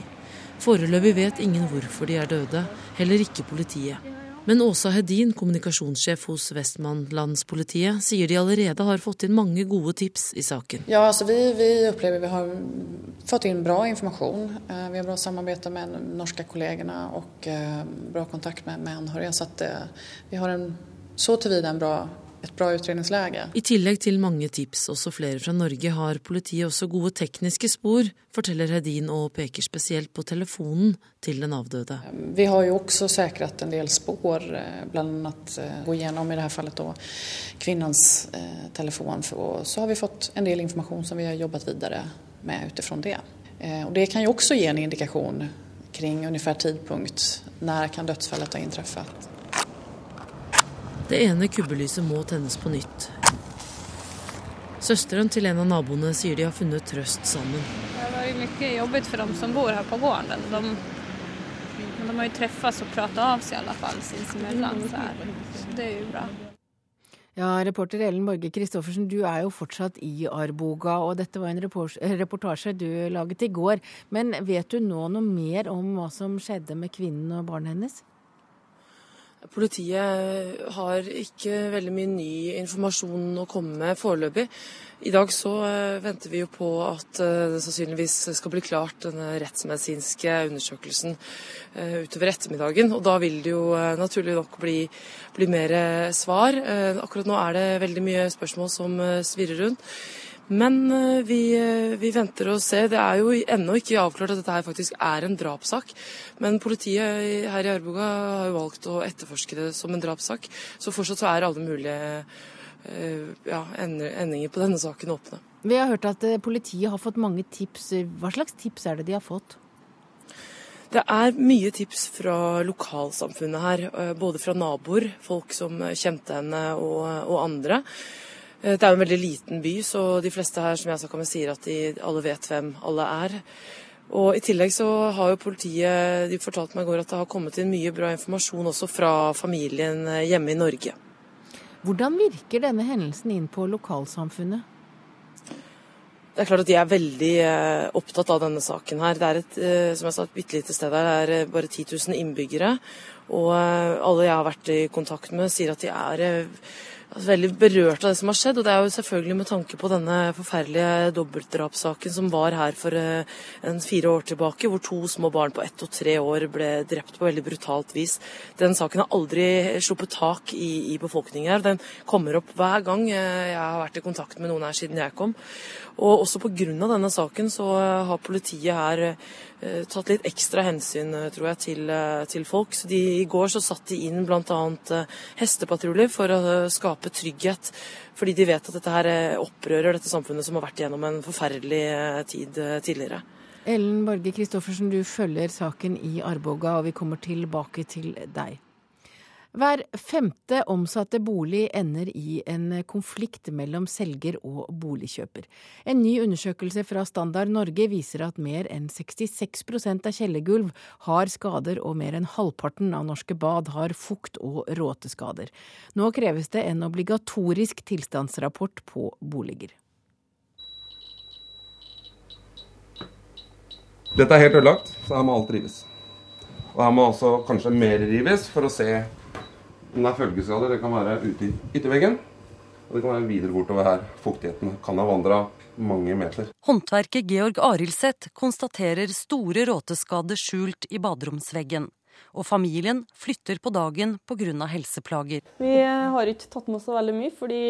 S35: Foreløpig vet ingen hvorfor de er døde, heller ikke politiet. Men Åsa Hedin, kommunikasjonssjef hos Vestmannlandspolitiet, sier de allerede har fått inn mange gode tips i saken.
S32: Ja, altså vi, vi opplever vi har fått inn bra informasjon. Eh, vi har bra samarbeid med de norske kollegene og eh, bra kontakt med, med anhørige. Så eh, vi har en, så til videre en bra et bra utredningsläge.
S35: I tillegg til mange tips, også flere fra Norge, har politiet også gode tekniske spor, forteller Hedin og peker spesielt på telefonen til den avdøde.
S32: Vi har jo også sikret en del spor, bl.a. gå gjennom i dette fallet da, kvinnens eh, telefon. Og så har vi fått en del informasjon som vi har jobbet videre med ut ifra det. Eh, og det kan jo også gi en indikasjon kring ungefär tidpunkt. Når kan dødsfallet ha inntruffet?
S35: Det ene kubbelyset må tennes på nytt. Søsteren til en av naboene sier de har funnet trøst sammen.
S36: Det har vært mye jobbig for dem som bor her på gården. De, de har jo treffes og pratet av seg i alle fall sinsemellan. Så, det er jo bra.
S1: Ja, Reporter Ellen Borge Christoffersen, du er jo fortsatt i Arboga, og dette var en reportasje du laget i går. Men vet du nå noe mer om hva som skjedde med kvinnen og barnet hennes?
S35: Politiet har ikke veldig mye ny informasjon å komme med foreløpig. I dag så venter vi jo på at det sannsynligvis skal bli klart denne rettsmedisinske undersøkelsen utover ettermiddagen. Og da vil det jo naturlig nok bli, bli mer svar. Akkurat nå er det veldig mye spørsmål som svirrer rundt. Men vi, vi, venter og ser. Det er jo ennå ikke avklart at dette her faktisk er en drapssak. Men politiet her i Arboga har jo valgt å etterforske det som en drapssak. Så fortsatt så er alle mulige ja, endinger på denne saken åpne.
S1: Vi har hørt at eh, politiet har fått mange tips. Hva slags tips er det de har fått?
S35: Det er mye tips fra lokalsamfunnet her, eh, både fra naboer, folk som kjente henne og, og andre. Eh, det er jo en veldig liten by, så de fleste her som jeg snakka med, sier at de alle vet hvem alle er. Og I tillegg så har jo politiet de fortalte meg i går at det har kommet inn mye bra informasjon også fra familien eh, hjemme i Norge.
S1: Hvordan virker denne hendelsen inn på lokalsamfunnet?
S35: Det er klart at De er veldig eh, opptatt av denne saken. her. Det er et som jeg sa, et bitte lite sted her, det er bare 10 000 innbyggere. Og alle jeg har vært i kontakt med, sier at de er veldig berørt av det som har skjedd. Og det er jo selvfølgelig med tanke på denne forferdelige dobbeltdrapssaken som var her for uh, en fire år tilbake, hvor to små barn på ett og tre år ble drept på veldig brutalt vis. Den saken har aldri sluppet tak i, i befolkningen her. Den kommer opp hver gang jeg har vært i kontakt med noen her siden jeg kom. Og også pga. denne saken så har politiet her uh, tatt litt ekstra hensyn uh, tror jeg, til, til folk. Så de, I går så satt de inn bl.a. hestepatruljer for å skape trygghet. Fordi de vet at dette her eh, opprører dette samfunnet som har vært gjennom en forferdelig eh, tid eh, tidligere.
S1: Ellen Borge Christoffersen, du følger saken i Arboga, og vi kommer tilbake til deg. Hver femte omsatte bolig ender i en konflikt mellom selger og boligkjøper. En ny undersøkelse fra Standard Norge viser at mer enn 66% av kjellergulv har skader, og mer enn halvparten av norske bad har fukt- og råteskader. Nå kreves det en obligatorisk tilstandsrapport på boliger.
S37: Dette er helt ødelagt, så her må alt rives. Og her må også kanskje mer rives for å se den er følgeskader. Det kan være ute i ytterveggen. Og det kan være videre bortover her. Fuktigheten kan ha vandra mange meter.
S38: Håndverker Georg Arildseth konstaterer store råteskader skjult i baderomsveggen. Og familien flytter på dagen pga. helseplager.
S39: Vi har ikke tatt med oss så veldig mye, fordi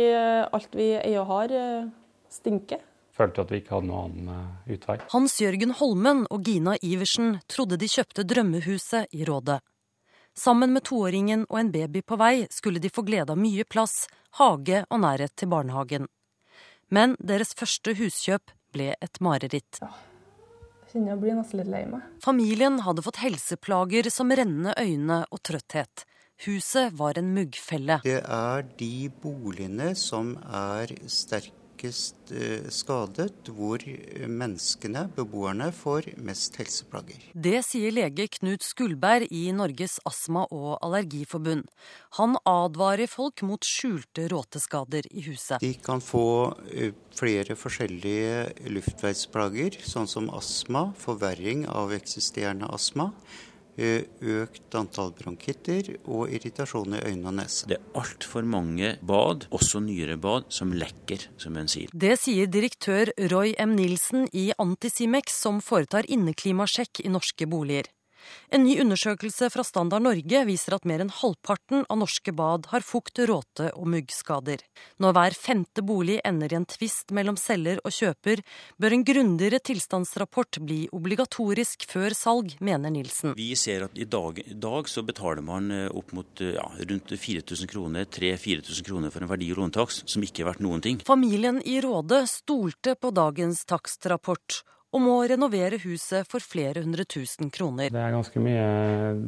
S39: alt vi eier og har, eh, stinker.
S40: Følte at vi ikke hadde noen annen eh, utvei.
S38: Hans Jørgen Holmen og Gina Iversen trodde de kjøpte drømmehuset i Rådet. Sammen med toåringen og en baby på vei skulle de få glede av mye plass, hage og nærhet til barnehagen. Men deres første huskjøp ble et mareritt. Ja.
S39: Jeg blir nesten litt lei meg.
S38: Familien hadde fått helseplager som rennende øyne og trøtthet. Huset var en muggfelle.
S33: Det er de boligene som er sterkt sterkest eh, skadet, hvor menneskene, beboerne, får mest helseplager.
S38: Det sier lege Knut Skulberg i Norges astma- og allergiforbund. Han advarer folk mot skjulte råteskader i huset.
S33: De kan få eh, flere forskjellige luftveisplager, sånn som astma, forverring av eksisterende astma Eh, økt antall bronkitter og irritasjon i øyne og nese.
S41: Det er altfor mange bad, også nyere bad, som lekker som bensin.
S38: Det sier direktør Roy M. Nilsen i Antisimex, som foretar inneklimasjekk i norske boliger. En ny undersøkelse fra Standard Norge viser at mer enn halvparten av norske bad har fukt, råte og muggskader. Når hver femte bolig ender i en tvist mellom selger og kjøper, bør en grundigere tilstandsrapport bli obligatorisk før salg, mener Nilsen.
S41: Vi ser at i dag, i dag så betaler man eh, opp mot ja, rundt 4000 kroner, 3000-4000 kroner for en verdi- og låntakst som ikke er verdt noen ting.
S38: Familien i Råde stolte på dagens takstrapport og må renovere huset for flere hundre tusen kroner.
S40: Det er ganske mye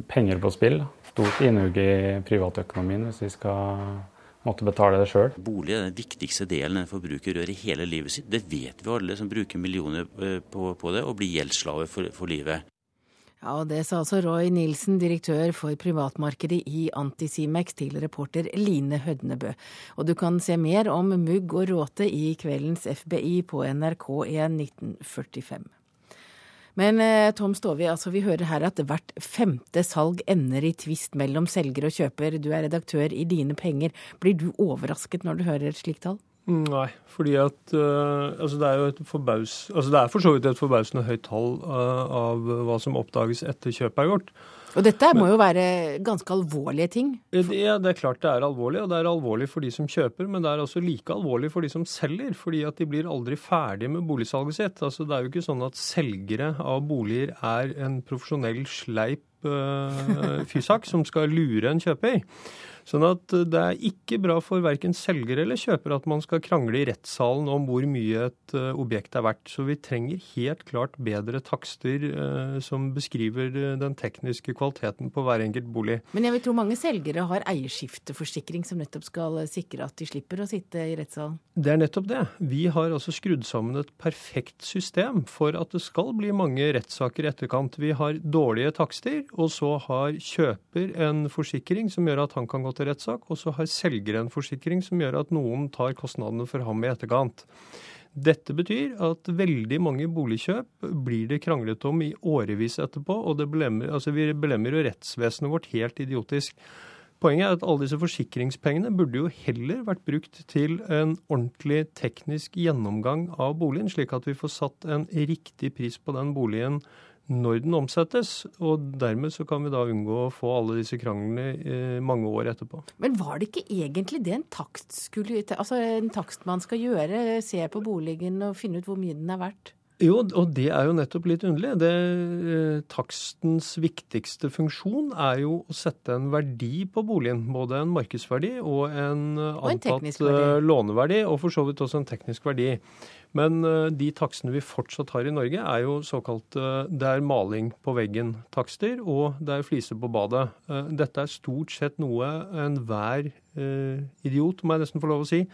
S40: penger på spill. Stort innhugg i privatøkonomien hvis vi skal måtte betale det sjøl.
S41: Bolig er den viktigste delen en forbruker gjør i hele livet sitt. Det vet vi alle som bruker millioner eh, på, på det, og blir gjeldsslave for, for livet.
S1: Ja, og Det sa altså Roy Nilsen, direktør for privatmarkedet i Antisimex, til reporter Line Hødnebø. Og du kan se mer om mugg og råte i kveldens FBI på NRK1 1945. Men eh, Tom Stovi, altså vi hører her at hvert femte salg ender i tvist mellom selger og kjøper. Du er redaktør i Dine Penger. Blir du overrasket når du hører et slikt tall?
S42: Nei, fordi at uh, altså det er jo et forbaus, altså det er for så vidt et forbausende høyt tall uh, av hva som oppdages etter kjøpet er gjort.
S1: Og dette må jo være ganske alvorlige ting?
S42: Ja, det er klart det er alvorlig. Og det er alvorlig for de som kjøper, men det er også like alvorlig for de som selger. Fordi at de blir aldri ferdige med boligsalget sitt. Altså Det er jo ikke sånn at selgere av boliger er en profesjonell sleip Fysak, som skal lure en kjøper. Sånn at det er ikke bra for verken selger eller kjøper at man skal krangle i rettssalen om hvor mye et uh, objekt er verdt. Så vi trenger helt klart bedre takster som beskriver den tekniske kvaliteten på hver enkelt bolig.
S1: Men jeg vil tro mange selgere har eierskifteforsikring som nettopp skal sikre at de slipper å sitte i rettssalen?
S42: Det er nettopp det. Vi har altså skrudd sammen et perfekt system for at det skal bli mange rettssaker i etterkant. Vi har dårlige takster, og så har kjøper en forsikring som gjør at han kan gå til rettssak, og så har selger en forsikring som gjør at noen tar kostnadene for ham i etterkant. Dette betyr at veldig mange boligkjøp blir det kranglet om i årevis etterpå, og det belemmer, altså vi belemmer jo rettsvesenet vårt helt idiotisk. Poenget er at alle disse forsikringspengene burde jo heller vært brukt til en ordentlig teknisk gjennomgang av boligen, slik at vi får satt en riktig pris på den boligen når den omsettes. Og dermed så kan vi da unngå å få alle disse kranglene eh, mange år etterpå.
S1: Men var det ikke egentlig det en takst skulle Altså en takstmann skal gjøre? Se på boligen og finne ut hvor mye den er verdt?
S42: Jo, og det er jo nettopp litt underlig. Det, eh, takstens viktigste funksjon er jo å sette en verdi på boligen. Både en markedsverdi og en
S1: og
S42: antatt
S1: en
S42: eh, låneverdi, og for så vidt også en teknisk verdi. Men de takstene vi fortsatt har i Norge, er jo såkalt det er maling på veggen-takster, og det er fliser på badet. Dette er stort sett noe enhver idiot, må jeg nesten få lov å si,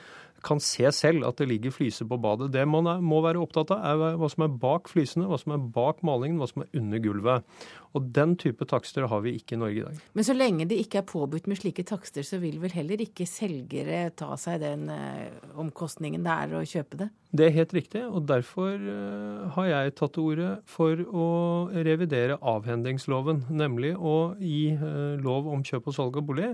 S42: kan se selv at det ligger flyser på badet. Det man er, må være opptatt av, er hva som er bak flysene, hva som er bak malingen, hva som er under gulvet. Og den type takster har vi ikke i Norge i dag.
S1: Men så lenge det ikke er påbudt med slike takster, så vil vel heller ikke selgere ta seg den eh, omkostningen det er å kjøpe det?
S42: Det er helt riktig, og derfor eh, har jeg tatt til orde for å revidere avhendingsloven, nemlig å gi eh, lov om kjøp og salg av bolig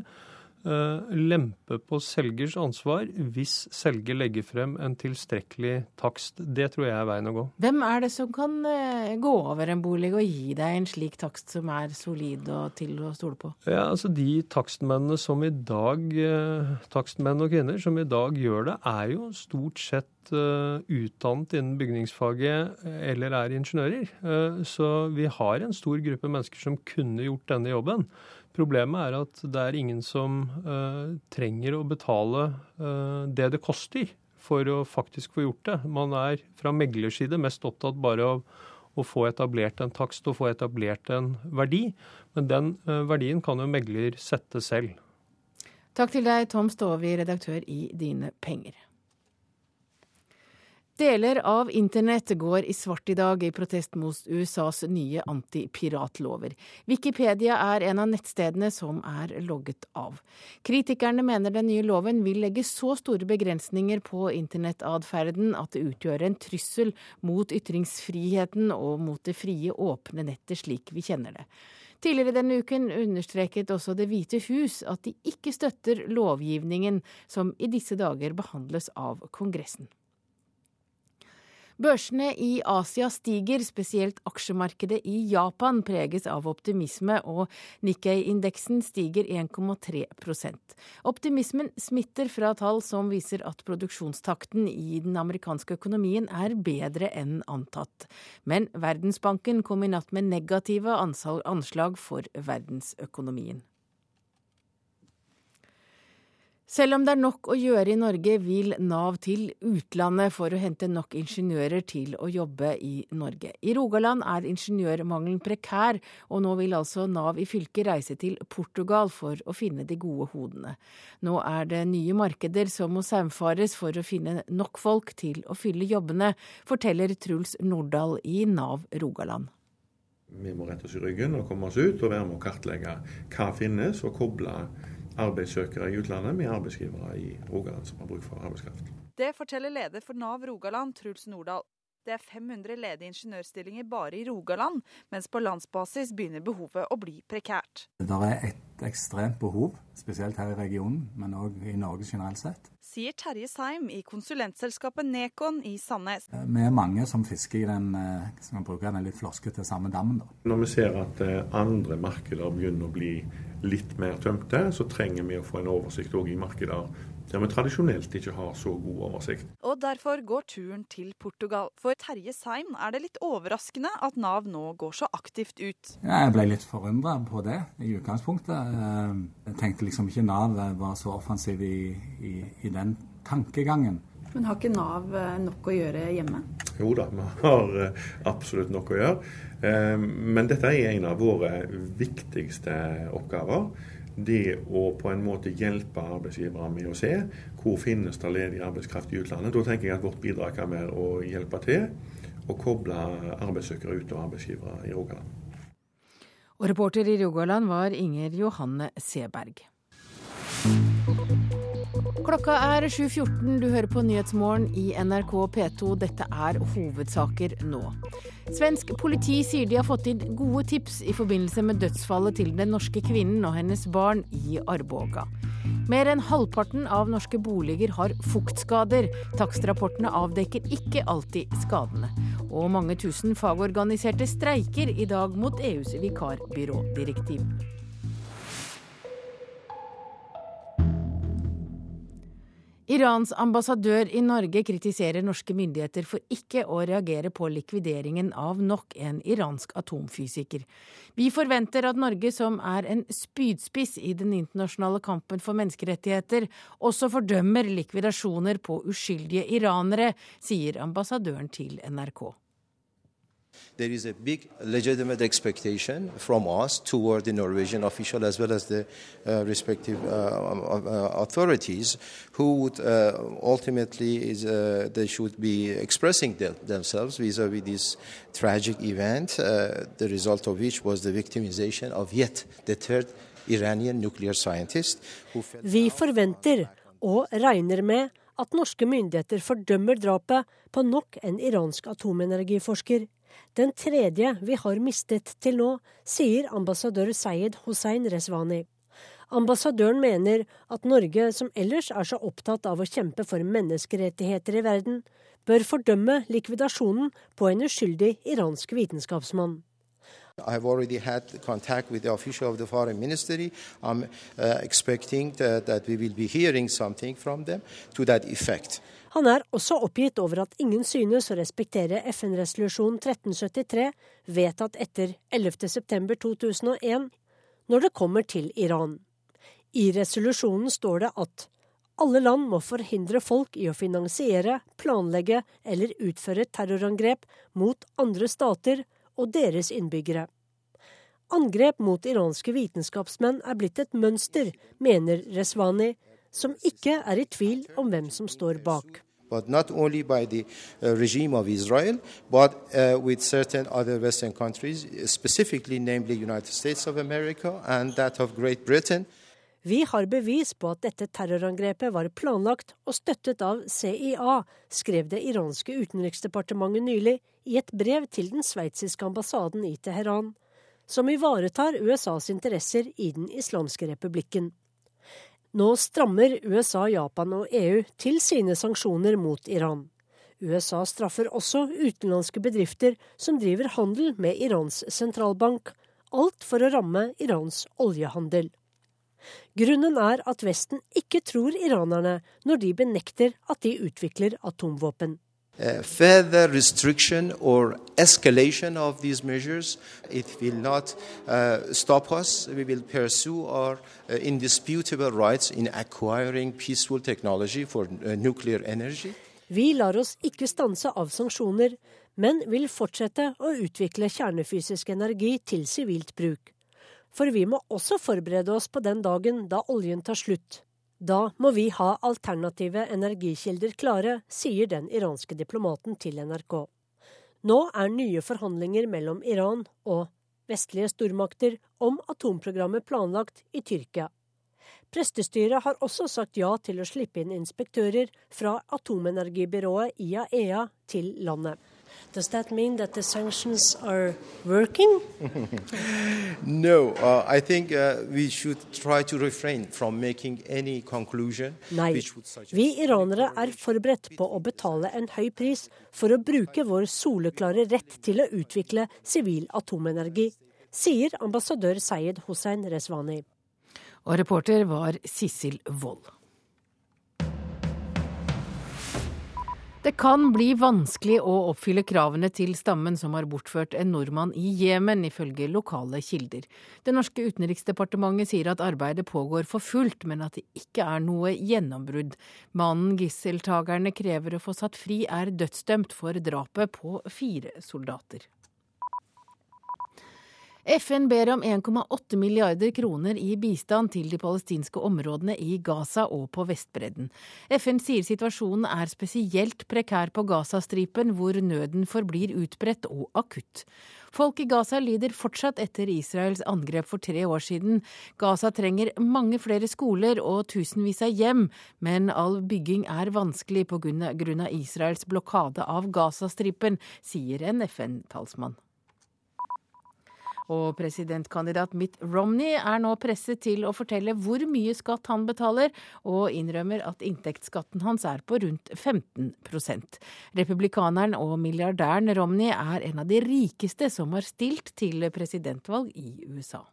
S42: lempe på selgers ansvar hvis selger legger frem en tilstrekkelig takst. Det tror jeg er veien å gå.
S1: Hvem er det som kan eh, gå over en bolig og gi deg en slik takst som er solid og til å stole på?
S42: Ja, altså De takstmennene som i dag, eh, takstmenn og -kvinner som i dag gjør det, er jo stort sett utdannet innen bygningsfaget eller er ingeniører. Så vi har en stor gruppe mennesker som kunne gjort denne jobben. Problemet er at det er ingen som uh, trenger å betale uh, det det koster for å faktisk få gjort det. Man er fra meglers side mest opptatt bare av å få etablert en takst og få etablert en verdi. Men den uh, verdien kan jo megler sette selv.
S1: Takk til deg, Tom Stovi, redaktør i Dine Penger. Deler av internett går i svart i dag i protest mot USAs nye antipiratlover. Wikipedia er en av nettstedene som er logget av. Kritikerne mener den nye loven vil legge så store begrensninger på internettadferden at det utgjør en trussel mot ytringsfriheten og mot det frie, åpne nettet slik vi kjenner det. Tidligere denne uken understreket også Det hvite hus at de ikke støtter lovgivningen som i disse dager behandles av Kongressen. Børsene i Asia stiger, spesielt aksjemarkedet i Japan preges av optimisme, og Nikkei-indeksen stiger 1,3% Optimismen smitter fra tall som viser at produksjonstakten i den amerikanske økonomien er bedre enn antatt. Men Verdensbanken kom i natt med negative anslag for verdensøkonomien. Selv om det er nok å gjøre i Norge, vil Nav til utlandet for å hente nok ingeniører til å jobbe i Norge. I Rogaland er ingeniørmangelen prekær, og nå vil altså Nav i fylket reise til Portugal for å finne de gode hodene. Nå er det nye markeder som må saumfares for å finne nok folk til å fylle jobbene, forteller Truls Nordahl i Nav Rogaland.
S34: Vi må rette oss i ryggen og komme oss ut og være med å kartlegge hva finnes, og koble arbeidssøkere i utlandet med arbeidsgivere i Rogaland som har bruk for arbeidskraft.
S43: Det forteller leder for Nav Rogaland, Truls Nordahl. Det er 500 ledige ingeniørstillinger bare i Rogaland, mens på landsbasis begynner behovet å bli prekært.
S44: Det er et ekstremt behov, spesielt her i regionen, men òg i Norge generelt sett.
S43: Sier Terje Seim i konsulentselskapet Nekon i Sandnes.
S44: Eh, vi er mange som fisker i den, som skal man bruke den litt floskete samme dammen. Da.
S34: Når vi ser at eh, andre markeder begynner å bli litt mer tømte, så trenger vi å få en oversikt òg i markeder der vi tradisjonelt ikke har så god oversikt.
S43: Og derfor går turen til Portugal. For Terje Seim er det litt overraskende at Nav nå går så aktivt ut.
S44: Ja, jeg ble litt forundra på det i utgangspunktet. Eh, jeg tenkte liksom ikke Nav var så offensiv i, i, i den tankegangen.
S45: Men har ikke Nav eh, nok å gjøre hjemme?
S34: Jo da, vi har eh, absolutt nok å gjøre. Men dette er en av våre viktigste oppgaver det å på en måte hjelpe arbeidsgivere med å se hvor finnes det ledig arbeidskraft i utlandet. Da tenker jeg at vårt bidrag kan være å hjelpe til og koble arbeidssøkere ut og arbeidsgivere i Rogaland.
S1: Og reporter i Rogaland var Inger Johanne Seberg. Klokka er 7.14. Du hører på Nyhetsmorgen i NRK P2. Dette er hovedsaker nå. Svensk politi sier de har fått inn gode tips i forbindelse med dødsfallet til den norske kvinnen og hennes barn i Arboga. Mer enn halvparten av norske boliger har fuktskader. Takstrapportene avdekker ikke alltid skadene. Og mange tusen fagorganiserte streiker i dag mot EUs vikarbyrådirektiv. Irans ambassadør i Norge kritiserer norske myndigheter for ikke å reagere på likvideringen av nok en iransk atomfysiker. Vi forventer at Norge, som er en spydspiss i den internasjonale kampen for menneskerettigheter, også fordømmer likvidasjoner på uskyldige iranere, sier ambassadøren til NRK.
S46: There is a big legitimate expectation from us toward the Norwegian official as well as the uh, respective uh, uh authorities who would uh, ultimately is, uh, they should be expressing them, themselves vis-a-vis -vis this tragic event, the result of which was the victimization of yet the third Iranian nuclear scientist.
S47: Vi forventer og regner med at norske myndigheter fordømmer drapet på nok en iransk atomenergiforsker den tredje vi har mistet til nå, sier ambassadør Sayed Hossein Rezvani. Ambassadøren mener at Norge, som ellers er så opptatt av å kjempe for menneskerettigheter i verden, bør fordømme likvidasjonen på en uskyldig iransk vitenskapsmann.
S46: I have already had contact with the official of the foreign ministry. I'm uh, expecting that, that we will be hearing something from them to that effect.
S47: Han er også oppgitt over at ingen synes å respektere FN-resolusjon 1373, vedtatt etter 11.9.2001, når det kommer til Iran. I resolusjonen står det at alle land må forhindre folk i å finansiere, planlegge eller utføre terrorangrep mot andre stater og deres innbyggere. Angrep mot iranske vitenskapsmenn er blitt et mønster, mener Rezvani, som ikke er i tvil om hvem som står bak.
S46: But not only by the uh, Israel, but uh, with certain other Western countries, specifically, namely United States of America and.
S47: Vi har bevis på at dette terrorangrepet var planlagt og støttet av CIA, skrev det iranske utenriksdepartementet nylig i et brev til den sveitsiske ambassaden i Teheran, som ivaretar USAs interesser i den islamske republikken. Nå strammer USA, Japan og EU til sine sanksjoner mot Iran. USA straffer også utenlandske bedrifter som driver handel med Irans sentralbank, alt for å ramme Irans oljehandel. Grunnen er at Vesten ikke tror iranerne når de benekter at de utvikler atomvåpen.
S46: Uh, further restriction or escalation of these measures, it will not uh, stop us. We will pursue our uh, indisputable rights in acquiring peaceful technology for uh, nuclear energy.
S47: Vi lar oss ikke stanse av sanksjoner, men vil fortsette å utvikle kjernefysisk energi til sivilt bruk. For vi må også forberede oss på den dagen da oljen tar slutt. Da må vi ha alternative energikilder klare, sier den iranske diplomaten til NRK. Nå er nye forhandlinger mellom Iran og vestlige stormakter om atomprogrammet planlagt i Tyrkia. Prestestyret har også sagt ja til å slippe inn inspektører fra atomenergibyrået IAEA til landet. Does that mean that the sanctions are working? <laughs>
S46: no, uh, I think uh, we should try to refrain from making any conclusion.
S47: Nei, vi iranere er forberedt på å betale en høy pris for å bruke vår soleklare rett til å utvikle sivil atomenergi, sier ambassadør Sayed Hossein Resvani.
S1: Og reporter var Sissel Wold. Det kan bli vanskelig å oppfylle kravene til stammen som har bortført en nordmann i Jemen, ifølge lokale kilder. Det norske utenriksdepartementet sier at arbeidet pågår for fullt, men at det ikke er noe gjennombrudd. Mannen gisseltakerne krever å få satt fri, er dødsdømt for drapet på fire soldater. FN ber om 1,8 milliarder kroner i bistand til de palestinske områdene i Gaza og på Vestbredden. FN sier situasjonen er spesielt prekær på Gazastripen, hvor nøden forblir utbredt og akutt. Folk i Gaza lider fortsatt etter Israels angrep for tre år siden. Gaza trenger mange flere skoler og tusenvis av hjem, men all bygging er vanskelig pga. Israels blokade av Gazastripen, sier en FN-talsmann. Og presidentkandidat Mitt Romney er nå presset til å fortelle hvor mye skatt han betaler, og innrømmer at inntektsskatten hans er på rundt 15% Republikaneren og milliardæren Romney er en av de rikeste som har stilt til presidentvalg i USA.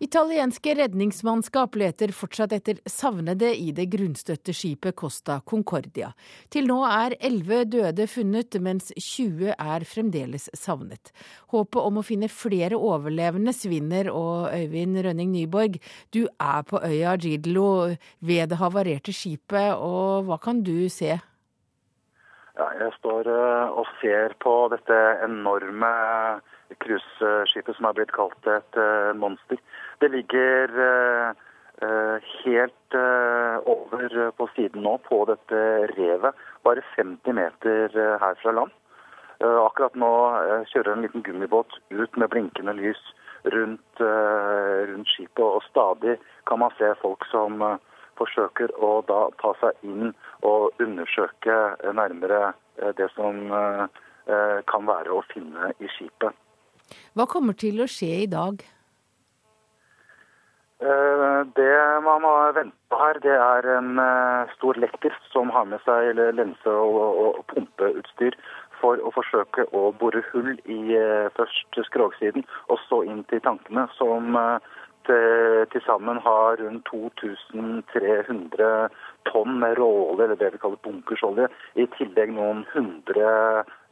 S1: Italienske redningsmannskap leter fortsatt etter savnede i det grunnstøtte skipet Costa Concordia. Til nå er elleve døde funnet, mens 20 er fremdeles savnet. Håpet om å finne flere overlevende svinner, og Øyvind Rønning Nyborg, du er på øya Gidlo ved det havarerte skipet, og hva kan du se?
S48: Ja, jeg står eh, og ser på dette enorme cruiseskipet som er blitt kalt et eh, monster. Det ligger eh, eh, helt eh, over på siden nå, på dette revet. Bare 50 meter her fra land. Akkurat nå kjører en liten gummibåt ut med blinkende lys rundt, rundt skipet, og stadig kan man se folk som forsøker å da ta seg inn og undersøke nærmere det som kan være å finne i skipet.
S1: Hva kommer til å skje i dag?
S48: Eh, det man må vente på her, det er en eh, stor lekter som har med seg lense- og pumpeutstyr for å forsøke å bore hull i eh, først skrogsiden og så inn til tankene, som til sammen har rundt 2300 tonn med råolje, eller det vi kaller bunkersolje, i tillegg noen hundre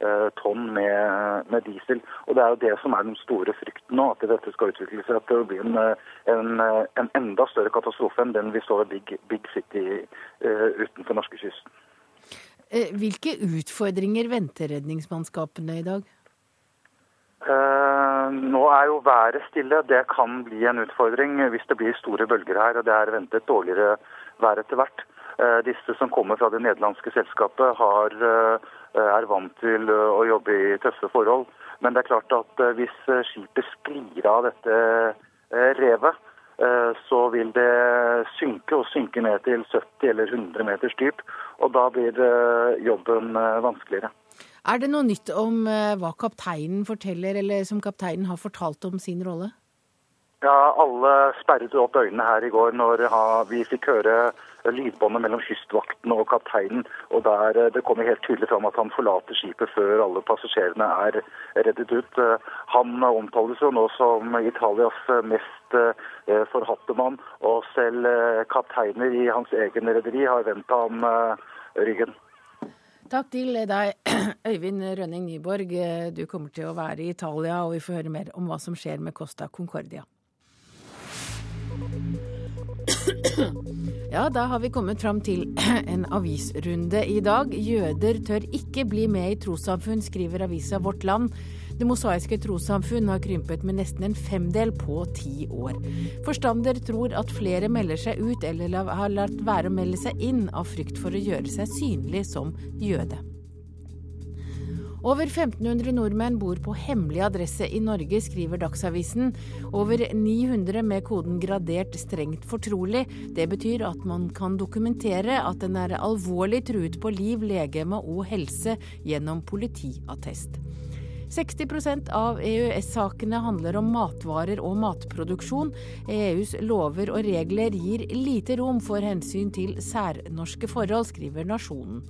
S48: eh, tonn med, med, diesel. Og Det er jo det som er den store frykten nå, at dette skal utvikle seg. At det blir en, en, en enda større katastrofe enn den vi så ved Big, Big City uh, utenfor norskekysten.
S1: Eh, hvilke utfordringer venter redningsmannskapene i dag?
S48: Eh, nå er jo været stille. Det kan bli en utfordring hvis det blir store bølger her. og Det er ventet dårligere vær etter hvert. Uh, disse som kommer fra det nederlandske selskapet, har, uh, er vant til å jobbe i tøffe forhold. Men det er klart at hvis skipet sklir av dette revet, så vil det synke og synke ned til 70 eller 100 meters dyp. Og da blir jobben vanskeligere.
S1: Er det noe nytt om eh, hva kapteinen forteller, eller som kapteinen har fortalt om sin rolle?
S48: Ja, alle sperret opp øynene her i går når vi fikk høre lydbåndet mellom kystvakten og kapteinen. og der eh, Det kommer helt tydelig fram at han forlater skipet før alle passasjerene er reddet ut. Eh, han omtales jo nå som Italias mest forhatte mann, og selv kapteiner i hans egen rederi har vendt ham ryggen.
S1: Takk til deg, <clears throat> Øyvind Rønning Nyborg. Du kommer til å være i Italia, og vi får høre mer om hva som skjer med Costa Concordia. <clears throat> Ja, da har vi kommet fram til <clears throat> en avisrunde i dag. Jøder tør ikke bli med i trossamfunn, skriver avisa Vårt Land. Det mosaiske trossamfunn har krympet med nesten en femdel på ti år. Forstander tror at flere melder seg ut eller har latt være å melde seg inn av frykt for å gjøre seg synlig som jøde. Over 1500 nordmenn bor på hemmelig adresse i Norge, skriver Dagsavisen. Over 900 med koden gradert strengt fortrolig. Det betyr at man kan dokumentere at den er alvorlig truet på liv, legeme og helse gjennom politiattest. 60% av EØS-sakene handler om matvarer og matproduksjon. EUs lover og regler gir lite rom for hensyn til særnorske forhold, skriver Nasjonen.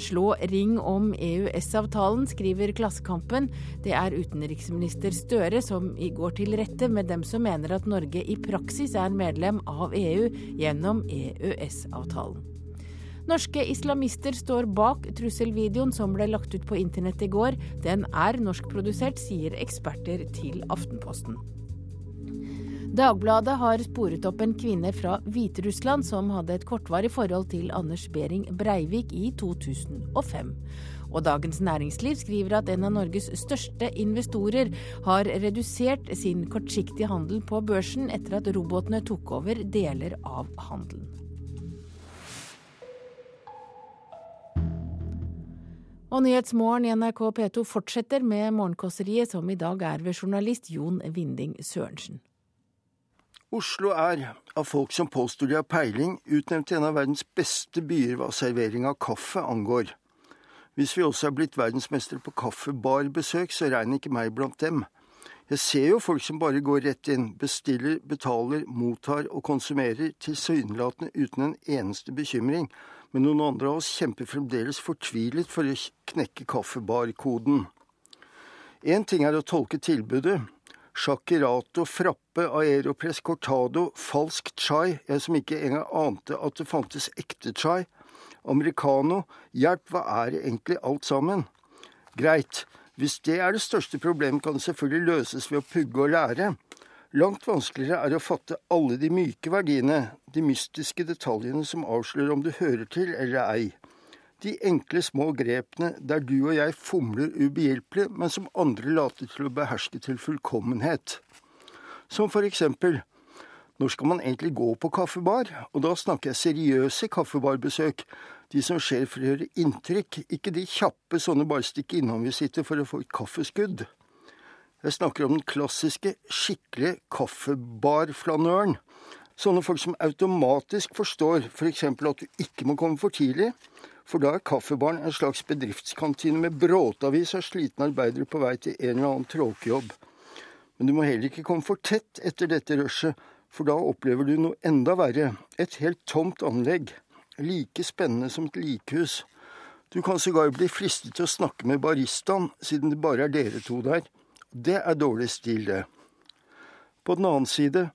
S1: Slå ring om EØS-avtalen, skriver Klassekampen. Det er utenriksminister Støre som i går til rette med dem som mener at Norge i praksis er medlem av EU gjennom EØS-avtalen. Norske islamister står bak trusselvideoen som ble lagt ut på internett i går. Den er norskprodusert, sier eksperter til Aftenposten. Dagbladet har sporet opp en kvinne fra Hviterussland som hadde et kortvarig forhold til Anders Behring Breivik i 2005. Og Dagens Næringsliv skriver at en av Norges største investorer har redusert sin kortsiktige handel på børsen etter at robotene tok over deler av handelen. Og Nyhetsmorgen i NRK P2 fortsetter med Morgenkåseriet, som i dag er ved journalist Jon Vinding Sørensen.
S49: Oslo er, av folk som påstår de har peiling, utnevnt til en av verdens beste byer hva servering av kaffe angår. Hvis vi også er blitt verdensmestere på kaffebarbesøk, så regner ikke meg blant dem. Jeg ser jo folk som bare går rett inn, bestiller, betaler, mottar og konsumerer, tilsynelatende uten en eneste bekymring, men noen andre av oss kjemper fremdeles fortvilet for å knekke kaffebarkoden. Én ting er å tolke tilbudet, Shakirato, Frappe, Aeropress, Cortado, falsk chai, jeg som ikke engang ante at det fantes ekte chai, americano, hjelp, hva er det egentlig alt sammen? Greit, hvis det er det største problemet, kan det selvfølgelig løses ved å pugge og lære. Langt vanskeligere er å fatte alle de myke verdiene, de mystiske detaljene som avslører om du hører til eller ei de enkle, små grepene der du og jeg fomler ubehjelpelig, men som andre later til å beherske til fullkommenhet. Som for eksempel når skal man egentlig gå på kaffebar? Og da snakker jeg seriøse kaffebarbesøk, de som skjer for å gjøre inntrykk, ikke de kjappe sånne bare stikke innom-visitter for å få et kaffeskudd. Jeg snakker om den klassiske, skikkelige kaffebarflanøren. Sånne folk som automatisk forstår. For at du ikke må komme for tidlig, for da er kaffebaren en slags bedriftskantine med bråtavis av slitne arbeidere på vei til en eller annen tråkejobb. Men du må heller ikke komme for tett etter dette rushet, for da opplever du noe enda verre. Et helt tomt anlegg. Like spennende som et likhus. Du kan sågar bli fristet til å snakke med baristaen, siden det bare er dere to der. Det er dårlig stil, det. På den annen side,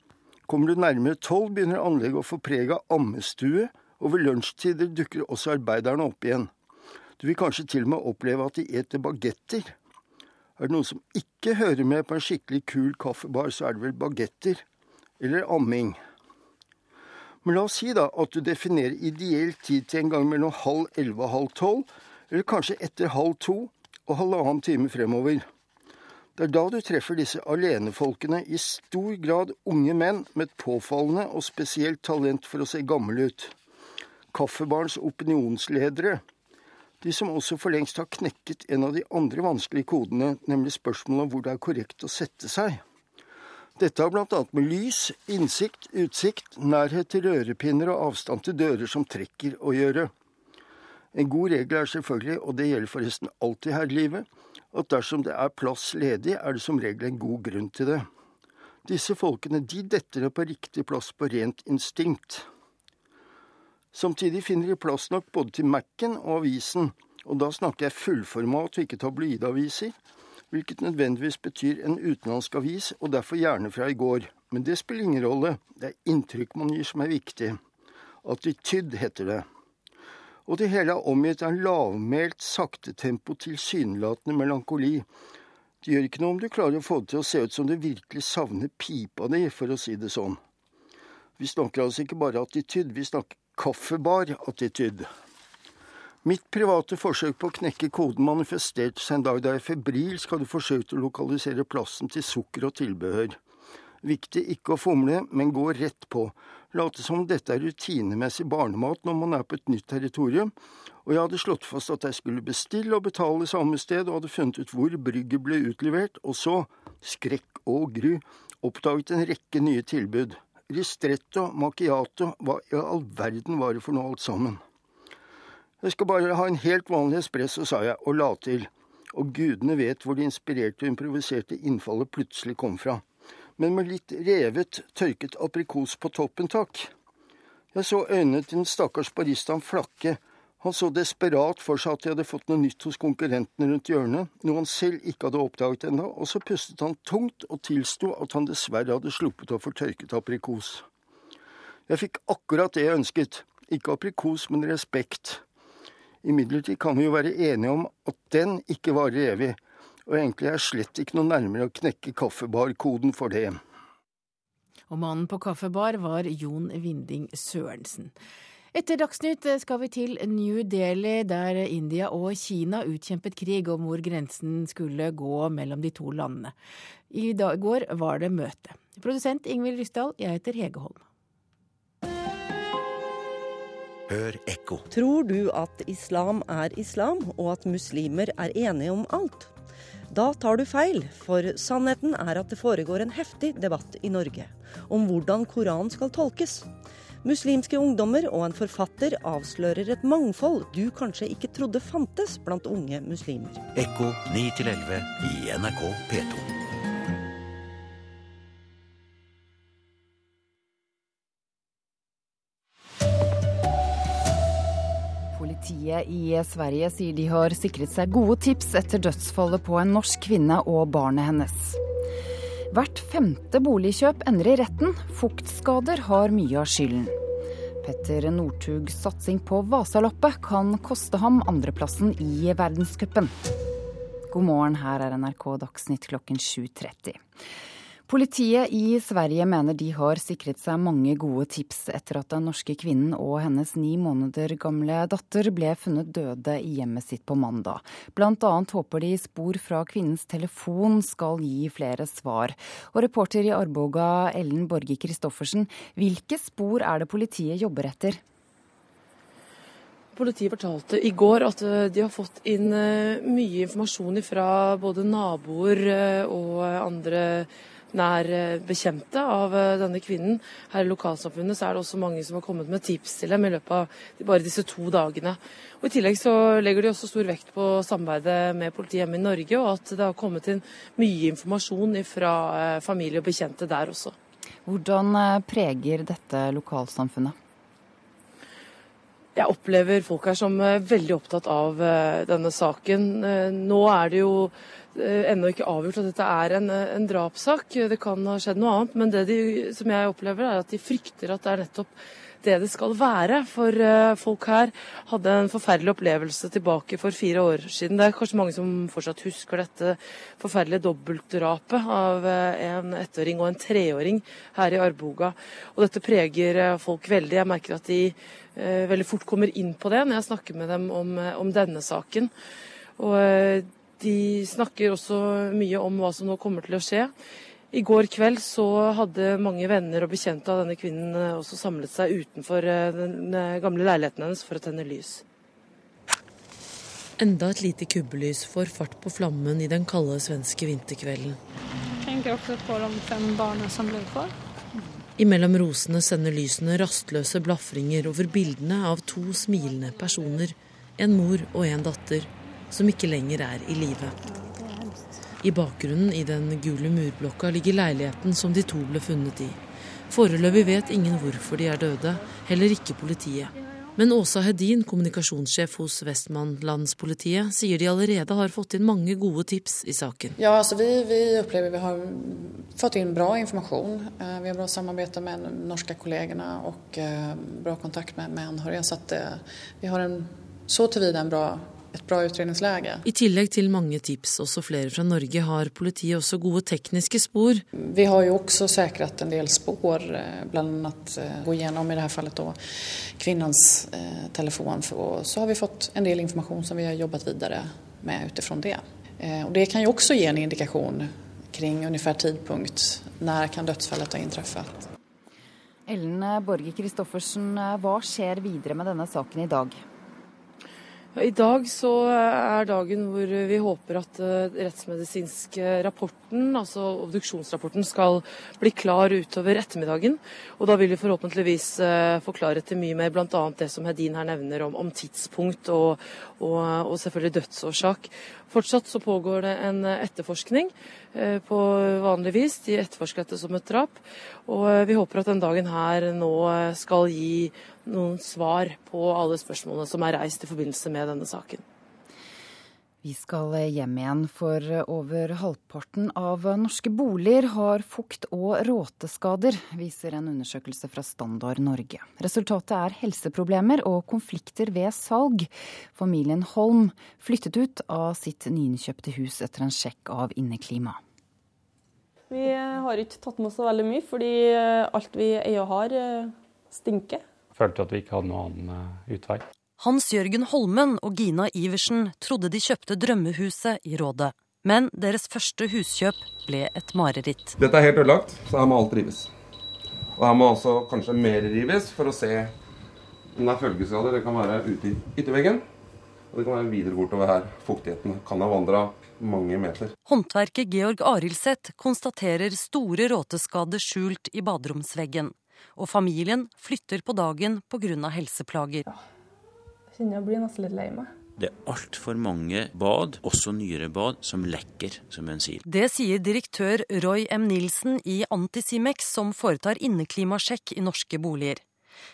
S49: kommer du nærmere tolv, begynner anlegget å få preg av ammestue, og ved lunsjtider dukker også arbeiderne opp igjen. Du vil kanskje til og med oppleve at de eter bagetter. Er det noen som ikke hører med på en skikkelig kul kaffebar, så er det vel bagetter. Eller amming. Men la oss si da at du definerer ideell tid til en gang mellom halv elleve og halv tolv, eller kanskje etter halv to og halvannen time fremover. Det er da du treffer disse alenefolkene, i stor grad unge menn med et påfallende og spesielt talent for å se gammel ut kaffebarns opinionsledere. De som også for lengst har knekket en av de andre vanskelige kodene, nemlig spørsmålet om hvor det er korrekt å sette seg. Dette har bl.a. med lys, innsikt, utsikt, nærhet til rørepinner og avstand til dører som trekker, å gjøre. En god regel er selvfølgelig, og det gjelder forresten alltid her i livet, at dersom det er plass ledig, er det som regel en god grunn til det. Disse folkene de detter ned på riktig plass på rent instinkt. Samtidig finner de plass nok både til Mac-en og avisen, og da snakker jeg fullformat og ikke tabloidaviser, hvilket nødvendigvis betyr en utenlandsk avis, og derfor gjerne fra i går. Men det spiller ingen rolle, det er inntrykk man gir som er viktig. Attityd heter det. Og det hele er omgitt av en lavmælt, saktetempo, tilsynelatende melankoli. Det gjør ikke noe om du klarer å få det til å se ut som du virkelig savner pipa di, for å si det sånn. Vi snakker altså ikke bare attityd, vi snakker kaffebar-attityd. Mitt private forsøk på å knekke koden manifesterte seg en dag da jeg febrilsk hadde forsøkt å lokalisere plassen til sukker og tilbehør. Viktig ikke å fomle, men gå rett på. Late som om dette er rutinemessig barnemat når man er på et nytt territorium, og jeg hadde slått fast at jeg skulle bestille og betale samme sted, og hadde funnet ut hvor brygget ble utlevert, og så, skrekk og gru, oppdaget en rekke nye tilbud ristretto, macchiato, hva i all verden var det for noe alt sammen? Jeg skal bare ha en helt vanlig espresso, sa jeg, og la til. og gudene vet hvor det inspirerte og improviserte innfallet plutselig kom fra. Men med litt revet, tørket aprikos på toppen, takk. Jeg så øynene til den stakkars baristaen flakke. Han så desperat for seg at de hadde fått noe nytt hos konkurrentene rundt hjørnet, noe han selv ikke hadde oppdaget ennå, og så pustet han tungt og tilsto at han dessverre hadde sluppet å få tørket aprikos. Jeg fikk akkurat det jeg ønsket, ikke aprikos, men respekt. Imidlertid kan vi jo være enige om at den ikke varer evig, og egentlig er slett ikke noe nærmere å knekke kaffebarkoden for det.
S1: Og mannen på kaffebar var Jon Vinding Sørensen. Etter Dagsnytt skal vi til New Delhi, der India og Kina utkjempet krig om hvor grensen skulle gå mellom de to landene. I går var det møte. Produsent Ingvild Ryssdal, jeg heter Hege Holm.
S50: Hør ekko. Tror du at islam er islam, og at muslimer er enige om alt? Da tar du feil, for sannheten er at det foregår en heftig debatt i Norge om hvordan Koranen skal tolkes. Muslimske ungdommer og en forfatter avslører et mangfold du kanskje ikke trodde fantes blant unge muslimer. Ekko 9 11 i NRK P2.
S51: Politiet i Sverige sier de har sikret seg gode tips etter dødsfallet på en norsk kvinne og barnet hennes. Hvert femte boligkjøp ender i retten. Fuktskader har mye av skylden. Petter Northugs satsing på Vasaloppet kan koste ham andreplassen i verdenscupen. God morgen, her er NRK Dagsnytt klokken 7.30. Politiet i Sverige mener de har sikret seg mange gode tips etter at den norske kvinnen og hennes ni måneder gamle datter ble funnet døde i hjemmet sitt på mandag. Blant annet håper de spor fra kvinnens telefon skal gi flere svar. Og reporter i Arboga, Ellen Borge Christoffersen, hvilke spor er det politiet jobber etter?
S35: Politiet fortalte i går at eh, de har fått inn eh, mye informasjon fra både naboer eh, og andre nær bekjente av denne kvinnen. Her i lokalsamfunnet så er det også mange som har kommet med tips til dem i løpet av bare disse to dagene. Og I tillegg så legger de også stor vekt på samarbeidet med politiet hjemme i Norge, og at det har kommet inn mye informasjon fra familie og bekjente der også.
S51: Hvordan preger dette lokalsamfunnet?
S35: Jeg opplever folk her som veldig opptatt av denne saken. Nå er det jo ennå ikke avgjort at dette er en, en drapssak. Det kan ha skjedd noe annet. Men det de, som jeg opplever, er at de frykter at det er nettopp det det skal være. For folk her hadde en forferdelig opplevelse tilbake for fire år siden. Det er kanskje mange som fortsatt husker dette forferdelige dobbeltdrapet av en ettåring og en treåring her i Arboga. Og dette preger folk veldig. Jeg merker at de veldig fort kommer inn på det når jeg snakker med dem om, om denne saken. Og de snakker også mye om hva som nå kommer til å skje. I går kveld så hadde mange venner og bekjente av denne kvinnen også samlet seg utenfor den gamle leiligheten hennes for å tenne lys. Enda et lite kubbelys får fart på flammen i den kalde svenske vinterkvelden.
S36: Jeg tenker også på de fem barna som ble for.
S35: Imellom rosene sender lysene rastløse blafringer over bildene av to smilende personer, en mor og en datter, som ikke lenger er i live. I bakgrunnen i den gule murblokka ligger leiligheten som de to ble funnet i. Foreløpig vet ingen hvorfor de er døde, heller ikke politiet. Men Åsa Hedin, kommunikasjonssjef hos Vestmannlandspolitiet, sier de allerede har fått inn mange gode tips i saken.
S32: Ja, altså vi, vi opplever vi har fått inn bra informasjon. Vi har bra samarbeid med de norske kollegene og bra kontakt med, med anhørige. Så at, vi har en, så til videre en bra et bra utredningsläge.
S35: I tillegg til mange tips, også flere fra Norge, har politiet også gode tekniske spor.
S32: Vi har jo også sikret en del spor, bl.a. gå gjennom i dette fallet kvinnens eh, telefon. Og så har vi fått en del informasjon som vi har jobbet videre med ut ifra det. Eh, og det kan jo også gi en indikasjon kring ungefär tidpunkt. Når kan dødsfallet ha inntruffet?
S51: Ellen Borge Christoffersen, hva skjer videre med denne saken i dag?
S35: I dag så er dagen hvor vi håper at uh, rettsmedisinske rapporten, altså obduksjonsrapporten, skal bli klar utover ettermiddagen. Og da vil vi forhåpentligvis uh, få klarhet i mye mer, bl.a. det som Hedin her nevner om, om tidspunkt og, og, og, selvfølgelig dødsårsak. Fortsatt så pågår det en etterforskning uh, på vanlig vis. De etterforsker dette som et drap. Og vi håper at den dagen her nå skal gi noen svar på alle spørsmålene som er reist i forbindelse med denne saken.
S51: Vi skal hjem igjen, for over halvparten av norske boliger har fukt- og råteskader, viser en undersøkelse fra Standard Norge. Resultatet er helseproblemer og konflikter ved salg. Familien Holm flyttet ut av sitt nyinnkjøpte hus etter en sjekk av inneklima.
S52: Vi har ikke tatt med oss så veldig mye, fordi alt vi eier og har, stinker
S53: følte at vi ikke hadde noen annen eh, utvei.
S38: Hans Jørgen Holmen og Gina Iversen trodde de kjøpte drømmehuset i Rådet. Men deres første huskjøp ble et mareritt.
S54: Dette er helt ødelagt, så her må alt rives. Og her må også kanskje mer rives for å se om det er følgeskader. Det kan være ute i ytterveggen, og det kan være videre bortover her. Fuktigheten kan ha vandra mange meter.
S38: Håndverker Georg Arildseth konstaterer store råteskader skjult i baderomsveggen og familien flytter på dagen pga. helseplager. Ja.
S52: Kjenner jeg blir nesten litt lei meg.
S46: Det er altfor mange bad, også nyere bad, som lekker, som en sier.
S38: Det sier direktør Roy M. Nilsen i Antisimex, som foretar inneklimasjekk i norske boliger.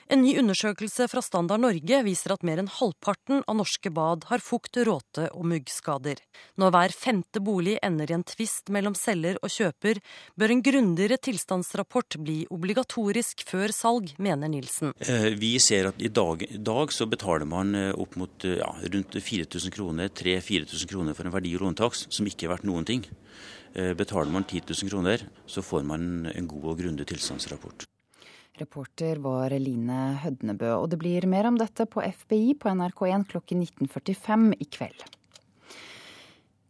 S38: En ny undersøkelse fra Standard Norge viser at mer enn halvparten av norske bad har fukt, råte og muggskader. Når hver femte bolig ender i en tvist mellom selger og kjøper, bør en grundigere tilstandsrapport bli obligatorisk før salg, mener Nilsen.
S46: Eh, vi ser at i dag, i dag så betaler man eh, opp mot eh, ja, rundt 4000 kroner, 3000-4000 kroner for en verdi- og lånetakst som ikke er verdt noen ting. Betaler man 10 000 kroner, så får man en god og grundig tilstandsrapport.
S51: Reporter var Line Hødnebø, og det blir mer om dette på FBI på NRK1 klokken 19.45 i kveld.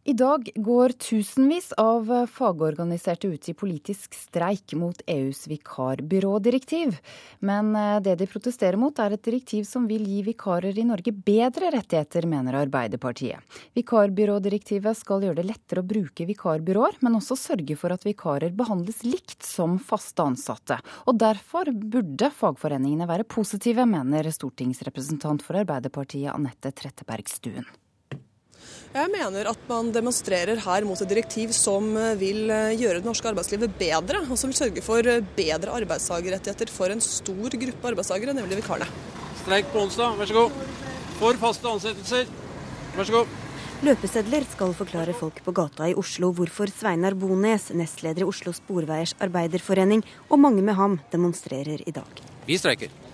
S51: I dag går tusenvis av fagorganiserte ut i politisk streik mot EUs vikarbyrådirektiv. Men eh, det de protesterer mot er et direktiv som vil gi vikarer i Norge bedre rettigheter, mener Arbeiderpartiet. Vikarbyrådirektivet skal gjøre det lettere å bruke vikarbyråer, men også sørge for at vikarer behandles likt som faste ansatte. Og derfor burde fagforeningene være positive, mener stortingsrepresentant for Arbeiderpartiet Anette Trettebergstuen.
S3: Jeg mener at man demonstrerer her mot et direktiv som eh, vil eh, gjøre det norske arbeidslivet bedre, og som vil sørge for eh, bedre arbeidstakerrettigheter for en stor gruppe arbeidstakere, nemlig vikarene.
S2: Streik på onsdag, vær så god. For faste ansettelser, vær så god.
S4: Løpesedler skal forklare folk på gata i Oslo hvorfor Sveinar Bones, nestleder i Oslo Sporveiers arbeiderforening, og mange med ham demonstrerer i dag.
S2: Vi streiker.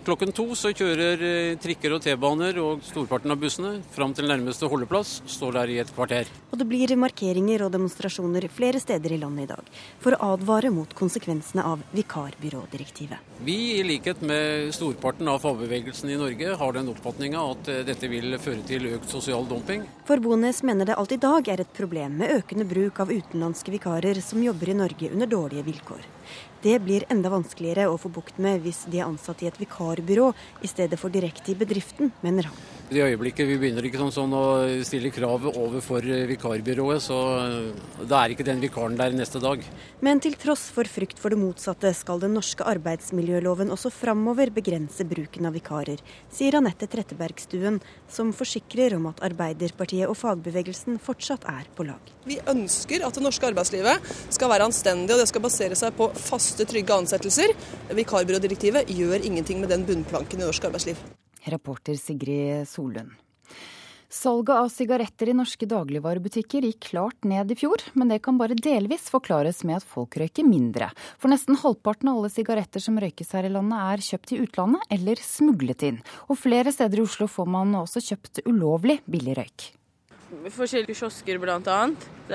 S2: Klokken to så kjører eh, trikker og T-baner og storparten av bussene fram til nærmeste holdeplass. Står der i et kvarter.
S4: Og det blir markeringer og demonstrasjoner flere steder i landet i dag for å advare mot konsekvensene av vikarbyrådirektivet.
S2: Vi, i likhet med storparten av fagbevegelsen i Norge, har den oppfatninga at eh, dette vil føre til økt sosial dumping.
S4: For Bones mener det alt i dag er et problem med økende bruk av utenlandske vikarer som jobber i Norge under dårlige vilkår. Det blir enda vanskeligere å få bukt med hvis de er ansatt i et vikarbyrå i stedet for direkte i bedriften, mener han.
S2: I det øyeblikket vi begynner ikke sånn, sånn å stille krav overfor vikarbyrået, så da er ikke den vikaren der neste dag.
S4: Men til tross for frykt for det motsatte, skal den norske arbeidsmiljøloven også framover begrense bruken av vikarer, sier Anette Trettebergstuen, som forsikrer om at Arbeiderpartiet og fagbevegelsen fortsatt er på lag.
S3: Vi ønsker at det norske arbeidslivet skal være anstendig, og det skal basere seg på faste, trygge ansettelser. Vikarbyrådirektivet gjør ingenting med den bunnplanken i norsk arbeidsliv.
S51: Reporter Sigrid Solund. Salget av sigaretter i norske dagligvarebutikker gikk klart ned i fjor, men det kan bare delvis forklares med at folk røyker mindre. For nesten halvparten av alle sigaretter som røykes her i landet er kjøpt i utlandet eller smuglet inn. Og flere steder i Oslo får man også kjøpt ulovlig billig røyk.
S10: Forskjellige kiosker bl.a.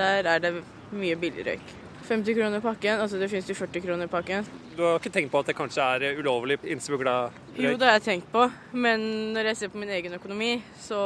S10: Der er det mye billig røyk. 50 kroner pakken, altså det finnes jo 40 kroner pakken.
S55: Du har ikke tenkt på at det kanskje er ulovlig innsmugla røyk?
S10: Jo, det har jeg tenkt på, men når jeg ser på min egen økonomi, så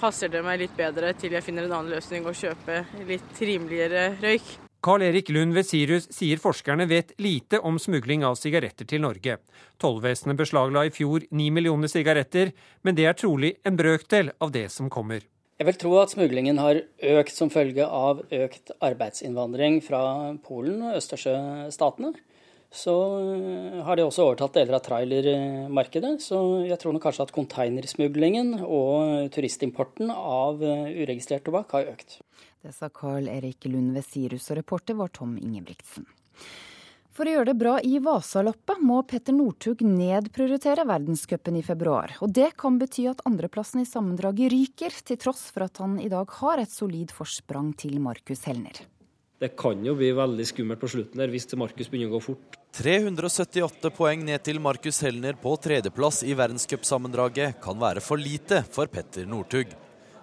S10: passer det meg litt bedre til jeg finner en annen løsning og kjøpe litt rimeligere røyk.
S56: Carl Erik Lund ved Sirius sier forskerne vet lite om smugling av sigaretter til Norge. Tollvesenet beslagla i fjor ni millioner sigaretter, men det er trolig en brøkdel av det som kommer.
S57: Jeg vil tro at smuglingen har økt som følge av økt arbeidsinnvandring fra Polen og Østersjøstatene. Så eh, har de også overtatt deler av trailermarkedet. Så jeg tror nok kanskje at containersmuglingen og turistimporten av eh, uregistrert tobakk har økt.
S51: Det sa Carl Erik Lund ved Sirus, og reporter var Tom Ingebrigtsen. For å gjøre det bra i Vasaloppet må Petter Northug nedprioritere verdenscupen i februar. Og det kan bety at andreplassen i sammendraget ryker, til tross for at han i dag har et solid forsprang til Markus Helner.
S58: Det kan jo bli veldig skummelt på slutten der hvis Markus begynner å gå fort.
S59: 378 poeng ned til Markus Helner på tredjeplass i verdenscupsammendraget kan være for lite for Petter Northug.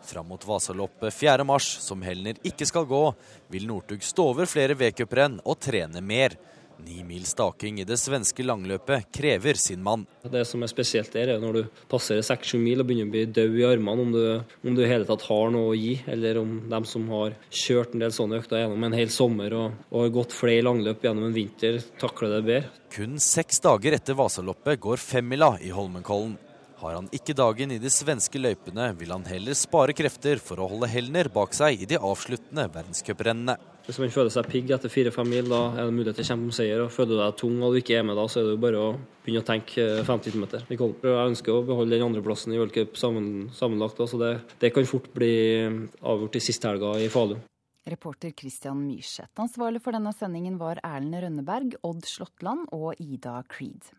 S59: Fram mot Vasaloppet 4.3, som Helner ikke skal gå, vil Northug stå over flere V-cuprenn og trene mer. Ni mil staking i det svenske langløpet krever sin mann.
S58: Det som er spesielt der, er når du passerer seks-sju mil og begynner å bli død i armene, om du, om du hele tatt har noe å gi, eller om dem som har kjørt en del sånne økter gjennom en hel sommer og, og har gått flere langløp gjennom en vinter, takler det bedre.
S59: Kun seks dager etter Vasaloppet går femmila i Holmenkollen. Har han ikke dagen i de svenske løypene, vil han heller spare krefter for å holde Helner bak seg i de avsluttende verdenscuprennene.
S58: Hvis man føler seg pigg etter fire-fem mil, da er det mulighet til å kjempe om seier. og Føler du deg tung og du ikke er med da, så er det jo bare å begynne å tenke 50 km. Jeg ønsker å beholde den andreplassen i World Cup sammen, sammenlagt, så det, det, kan fort bli avgjort i siste helga i Falun.
S51: Reporter Christian Myrseth. Ansvarlig for denne sendingen var Erlend Rønneberg, Odd Slåttland og Ida Creed.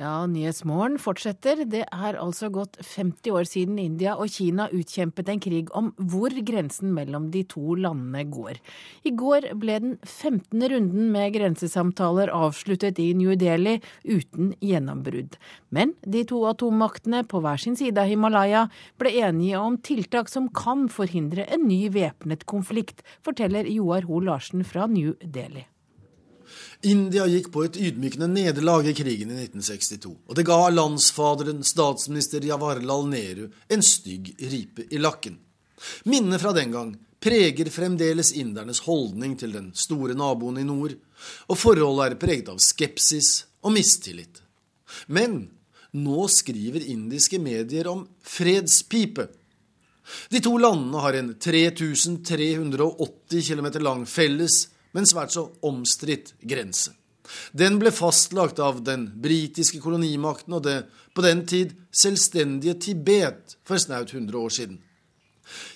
S1: Ja, Nyhetsmorgen fortsetter. Det er altså gått 50 år siden India og Kina utkjempet en krig om hvor grensen mellom de to landene går. I går ble den 15. runden med grensesamtaler avsluttet i New Delhi uten gjennombrudd. Men de to atommaktene på hver sin side av Himalaya ble enige om tiltak som kan forhindre en ny væpnet konflikt, forteller Joar Ho Larsen fra New Delhi.
S60: India gikk på et ydmykende nederlag i krigen i 1962, og det ga landsfaderen, statsminister Jawaharlal Nehru, en stygg ripe i lakken. Minnet fra den gang preger fremdeles indernes holdning til den store naboen i nord, og forholdet er preget av skepsis og mistillit. Men nå skriver indiske medier om fredspipe. De to landene har en 3380 km lang felles men svært så omstridt grense. Den ble fastlagt av den britiske kolonimakten og det på den tid selvstendige Tibet for snaut 100 år siden.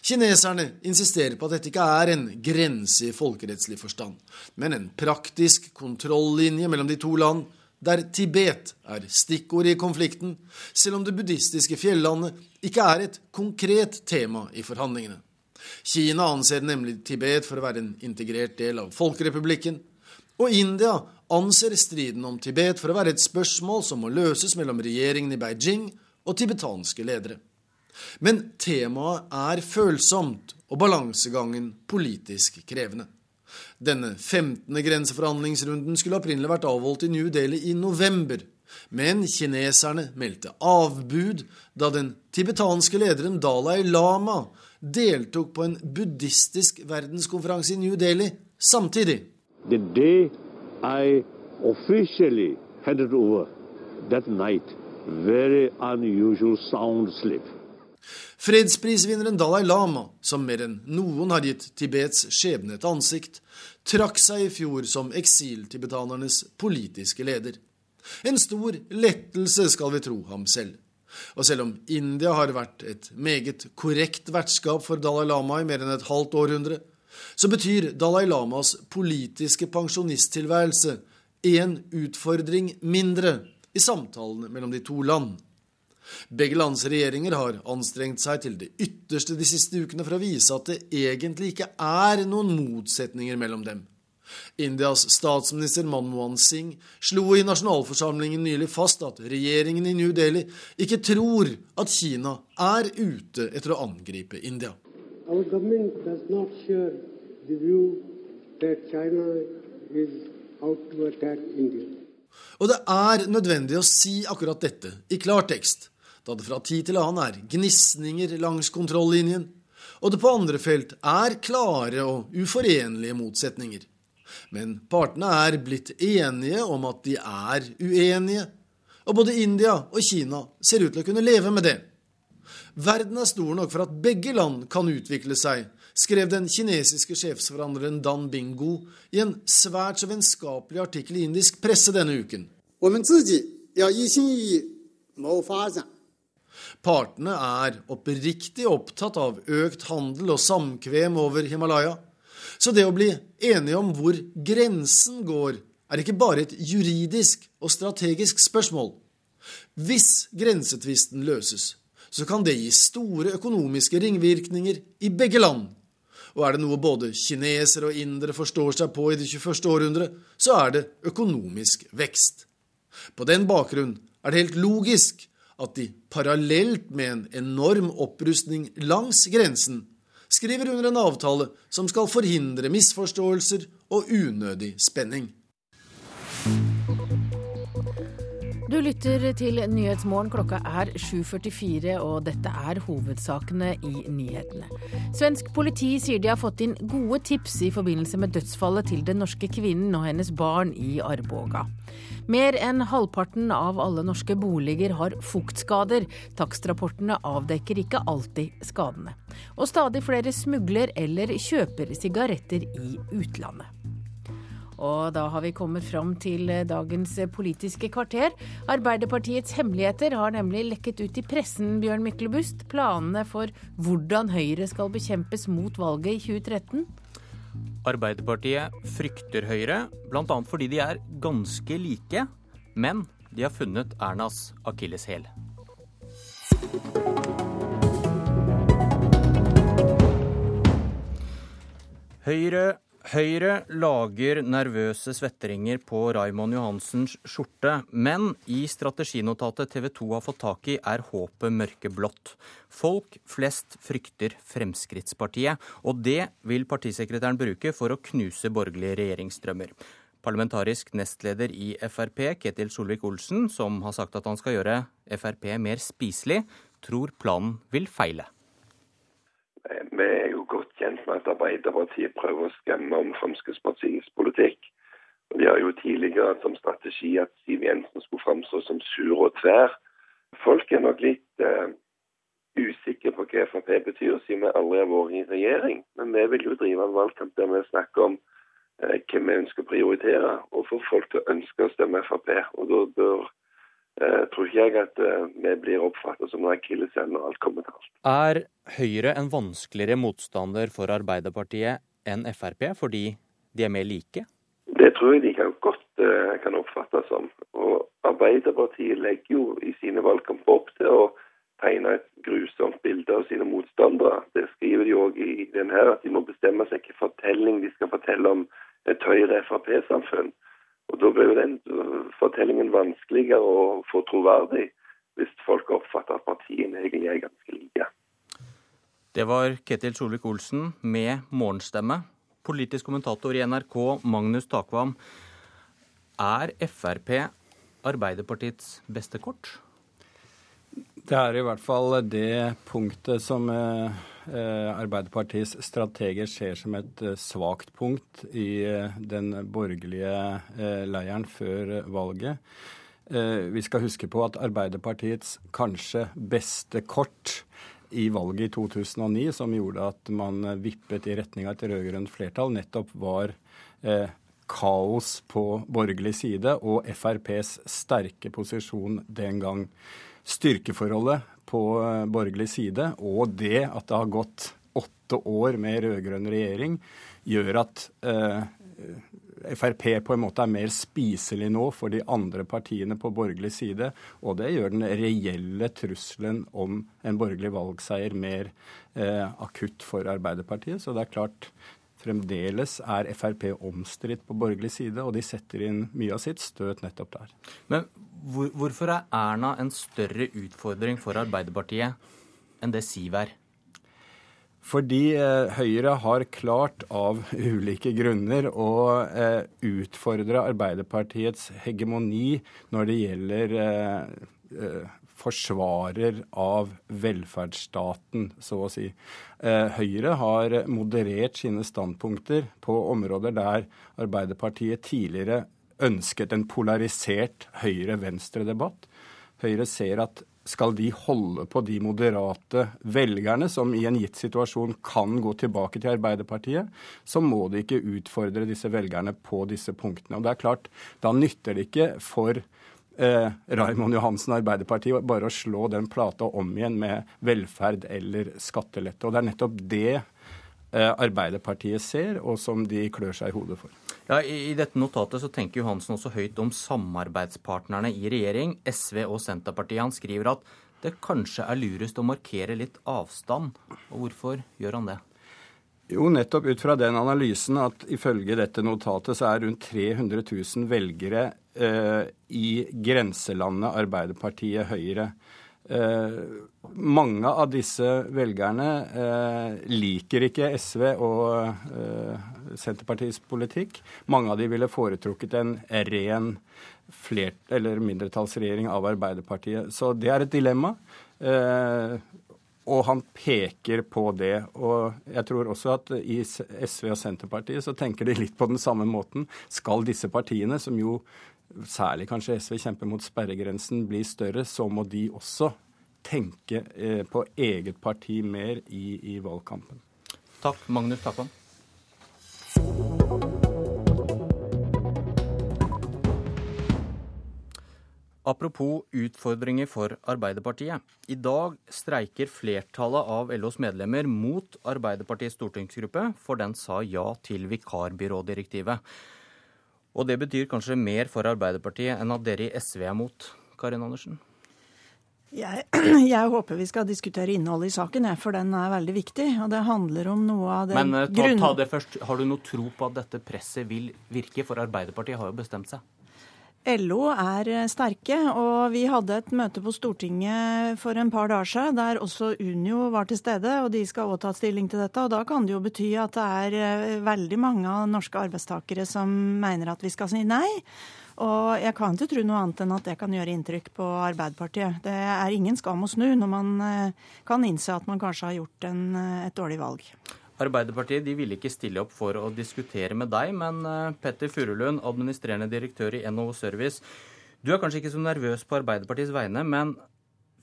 S60: Kineserne insisterer på at dette ikke er en grense i folkerettslig forstand, men en praktisk kontrollinje mellom de to land, der Tibet er stikkord i konflikten, selv om det buddhistiske fjellandet ikke er et konkret tema i forhandlingene. Kina anser nemlig Tibet for å være en integrert del av Folkerepublikken. Og India anser striden om Tibet for å være et spørsmål som må løses mellom regjeringen i Beijing og tibetanske ledere. Men temaet er følsomt og balansegangen politisk krevende. Denne 15. grenseforhandlingsrunden skulle opprinnelig vært avholdt i New Delhi i november. Men kineserne meldte avbud da den tibetanske lederen Dalai Lama deltok på en buddhistisk verdenskonferanse i New Delhi samtidig. The day I officially handed over that night, very unusual sound slip. Fredsprisvinneren Dalai Lama, som mer enn noen har gitt Tibets skjebne et ansikt, trakk seg i fjor som eksiltibetanernes politiske leder. En stor lettelse, skal vi tro ham selv. Og selv om India har vært et meget korrekt vertskap for Dalai Lama i mer enn et halvt århundre, så betyr Dalai Lamas politiske pensjonisttilværelse én utfordring mindre i samtalene mellom de to land. Begge lands regjeringer har anstrengt seg til det ytterste de siste ukene for å vise at det egentlig ikke er noen motsetninger mellom dem. Indias statsminister Manmohan Singh slo i nasjonalforsamlingen nylig fast at regjeringen i New Delhi ikke tror at Kina er ute etter å angripe India. Og det er nødvendig å si akkurat dette i klartekst da det fra tid til annen er gnisninger langs kontrollinjen, og det på andre felt er klare og uforenlige motsetninger. Men partene er blitt enige om at de er uenige, og både India og Kina ser ut til å kunne leve med det. Verden er stor nok for at begge land kan utvikle seg, skrev den kinesiske sjefsforhandleren Dan Bingo i en svært så vennskapelig artikkel i indisk presse denne uken. Partene er oppriktig opptatt av økt handel og samkvem over Himalaya. Så det å bli enige om hvor grensen går, er ikke bare et juridisk og strategisk spørsmål. Hvis grensetvisten løses, så kan det gi store økonomiske ringvirkninger i begge land. Og er det noe både kinesere og indere forstår seg på i det 21. århundre, så er det økonomisk vekst. På den bakgrunn er det helt logisk at de parallelt med en enorm opprustning langs grensen skriver under en avtale som skal forhindre misforståelser og unødig spenning.
S1: Du lytter til Nyhetsmorgen. Klokka er 7.44, og dette er hovedsakene i nyhetene. Svensk politi sier de har fått inn gode tips i forbindelse med dødsfallet til den norske kvinnen og hennes barn i Arboga. Mer enn halvparten av alle norske boliger har fuktskader. Takstrapportene avdekker ikke alltid skadene. Og stadig flere smugler eller kjøper sigaretter i utlandet. Og da har vi kommet fram til dagens politiske kvarter. Arbeiderpartiets hemmeligheter har nemlig lekket ut i pressen, Bjørn Myklebust. Planene for hvordan Høyre skal bekjempes mot valget i 2013?
S61: Arbeiderpartiet frykter Høyre, bl.a. fordi de er ganske like, men de har funnet Ernas akilleshæl. Høyre Høyre lager nervøse svetteringer på Raimond Johansens skjorte, men i strateginotatet TV 2 har fått tak i, er håpet mørkeblått. Folk flest frykter Fremskrittspartiet, og det vil partisekretæren bruke for å knuse borgerlige regjeringsdrømmer. Parlamentarisk nestleder i Frp, Ketil Solvik-Olsen, som har sagt at han skal gjøre Frp mer spiselig, tror planen vil feile.
S46: Vi er jo kjent med at Arbeiderpartiet prøver å skremme om Fremskrittspartiets politikk. Og De har jo tidligere hatt som strategi at Siv Jensen skulle framstå som sur og tver. Folk er nok litt uh, usikre på hva Frp betyr, siden vi aldri har vært i regjering. Men vi vil jo drive en valgkamp der vi snakker om uh, hvem vi ønsker å prioritere, og få folk til å ønske å stemme Frp. Og da bør Uh, tror ikke jeg at eh, vi blir oppfattet som en akilleshæl når alt kommer til alt.
S61: Er Høyre en vanskeligere motstander for Arbeiderpartiet enn Frp, fordi de er mer like?
S46: Det tror jeg de kan godt eh, kan oppfattes som. Og Arbeiderpartiet legger jo i sine valgkamper opp til å tegne et grusomt bilde av sine motstandere. Det skriver de òg i den her, at de må bestemme seg hvilken fortelling de skal fortelle om et Høyre-Frp-samfunn. Og Da blir jo den fortellingen vanskeligere å få troverdig hvis folk oppfatter at partiene egentlig er ganske like.
S61: Det var Ketil Solvik-Olsen med morgenstemme. Politisk kommentator i NRK, Magnus Takvam. Er Frp Arbeiderpartiets beste kort?
S62: Det er i hvert fall det punktet som eh, Arbeiderpartiets strateger ser som et eh, svakt punkt i eh, den borgerlige leiren før valget. Vi skal huske på at Arbeiderpartiets kanskje beste kort i valget i 2009, som gjorde at man vippet i retning av et rød-grønt flertall, nettopp var kaos på borgerlig side og FrPs sterke posisjon den gang styrkeforholdet på eh, borgerlig side og det at det har gått åtte år med rød-grønn regjering, gjør at eh, Frp på en måte er mer spiselig nå for de andre partiene på borgerlig side. Og det gjør den reelle trusselen om en borgerlig valgseier mer eh, akutt for Arbeiderpartiet. Så det er klart Fremdeles er Frp omstridt på borgerlig side, og de setter inn mye av sitt støt nettopp der.
S61: Men hvor, hvorfor er Erna en større utfordring for Arbeiderpartiet enn det Siv er?
S62: Fordi eh, Høyre har klart av ulike grunner å eh, utfordre Arbeiderpartiets hegemoni når det gjelder eh, forsvarer av velferdsstaten, så å si. Eh, Høyre har moderert sine standpunkter på områder der Arbeiderpartiet tidligere ønsket en polarisert høyre-venstre-debatt. Høyre ser at skal de holde på de moderate velgerne som i en gitt situasjon kan gå tilbake til Arbeiderpartiet, så må de ikke utfordre disse velgerne på disse punktene. Og det er klart, Da nytter det ikke for eh, Raymond Johansen og Arbeiderpartiet bare å slå den plata om igjen med velferd eller skattelette. Og det er nettopp det eh, Arbeiderpartiet ser, og som de klør seg i hodet for.
S61: Ja, I dette notatet så tenker Johansen også høyt om samarbeidspartnerne i regjering, SV og Senterpartiet. Han skriver at det kanskje er lurest å markere litt avstand. Og hvorfor gjør han det?
S62: Jo, nettopp ut fra den analysen at ifølge dette notatet så er rundt 300 000 velgere i grenselandet Arbeiderpartiet Høyre. Eh, mange av disse velgerne eh, liker ikke SV og eh, Senterpartiets politikk. Mange av de ville foretrukket en ren flert, eller mindretallsregjering av Arbeiderpartiet. Så det er et dilemma. Eh, og han peker på det. Og jeg tror også at i SV og Senterpartiet så tenker de litt på den samme måten. Skal disse partiene, som jo særlig kanskje SV kjemper mot sperregrensen, blir større, så må de også tenke eh, på eget parti mer i, i valgkampen.
S61: Takk, Magnus Takvam. Apropos utfordringer for Arbeiderpartiet. I dag streiker flertallet av LOs medlemmer mot Arbeiderpartiets stortingsgruppe, for den sa ja til vikarbyrådirektivet. Og det betyr kanskje mer for Arbeiderpartiet enn at dere i SV er mot, Karin Andersen?
S63: Jeg, <clears throat> jeg, håper vi skal diskutere innholdet i saken, for den er veldig viktig. Og det handler om noe av det
S61: Men eh, ta, ta det først. Har du noe tro på at dette presset vil virke? For Arbeiderpartiet har jo bestemt seg.
S63: LO er eh, sterke, og vi hadde et møte på Stortinget for en par dager siden der også Unio var til stede, og de skal også ta stilling til dette. og Da kan det jo bety at det er eh, veldig mange av norske arbeidstakere som mener at vi skal si nei. Og jeg kan ikke tro noe annet enn at det kan gjøre inntrykk på Arbeiderpartiet. Det er ingen skam å snu når man eh, kan innse at man kanskje har gjort en, et dårlig valg.
S61: Arbeiderpartiet de ville ikke stille opp for å diskutere med deg, men eh, Petter Furulund, administrerende direktør i NHO Service, du er kanskje ikke så nervøs på Arbeiderpartiets vegne, men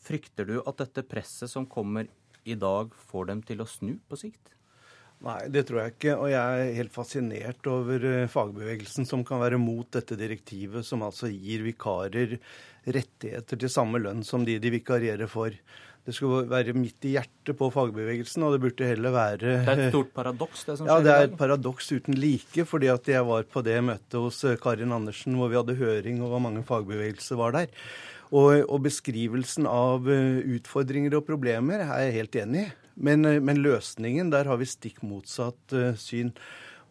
S61: frykter du at dette presset som kommer i dag, får dem til å snu på sikt?
S64: Nei, det tror jeg ikke. Og jeg er helt fascinert over eh, fagbevegelsen som kan være mot dette direktivet, som altså gir vikarer rettigheter til samme lønn som de de vikarierer for det skulle være midt i hjertet på fagbevegelsen, og det burde heller være Det
S61: er et stort paradoks, det som
S64: skjer? Ja, det er et paradoks uten like. fordi at jeg var på det møtet hos eh, Karin Andersen hvor vi hadde høring, og hvor mange fagbevegelser var der. Og, og beskrivelsen av eh, utfordringer og problemer er jeg helt enig i. Men, eh, men løsningen, der har vi stikk motsatt syn.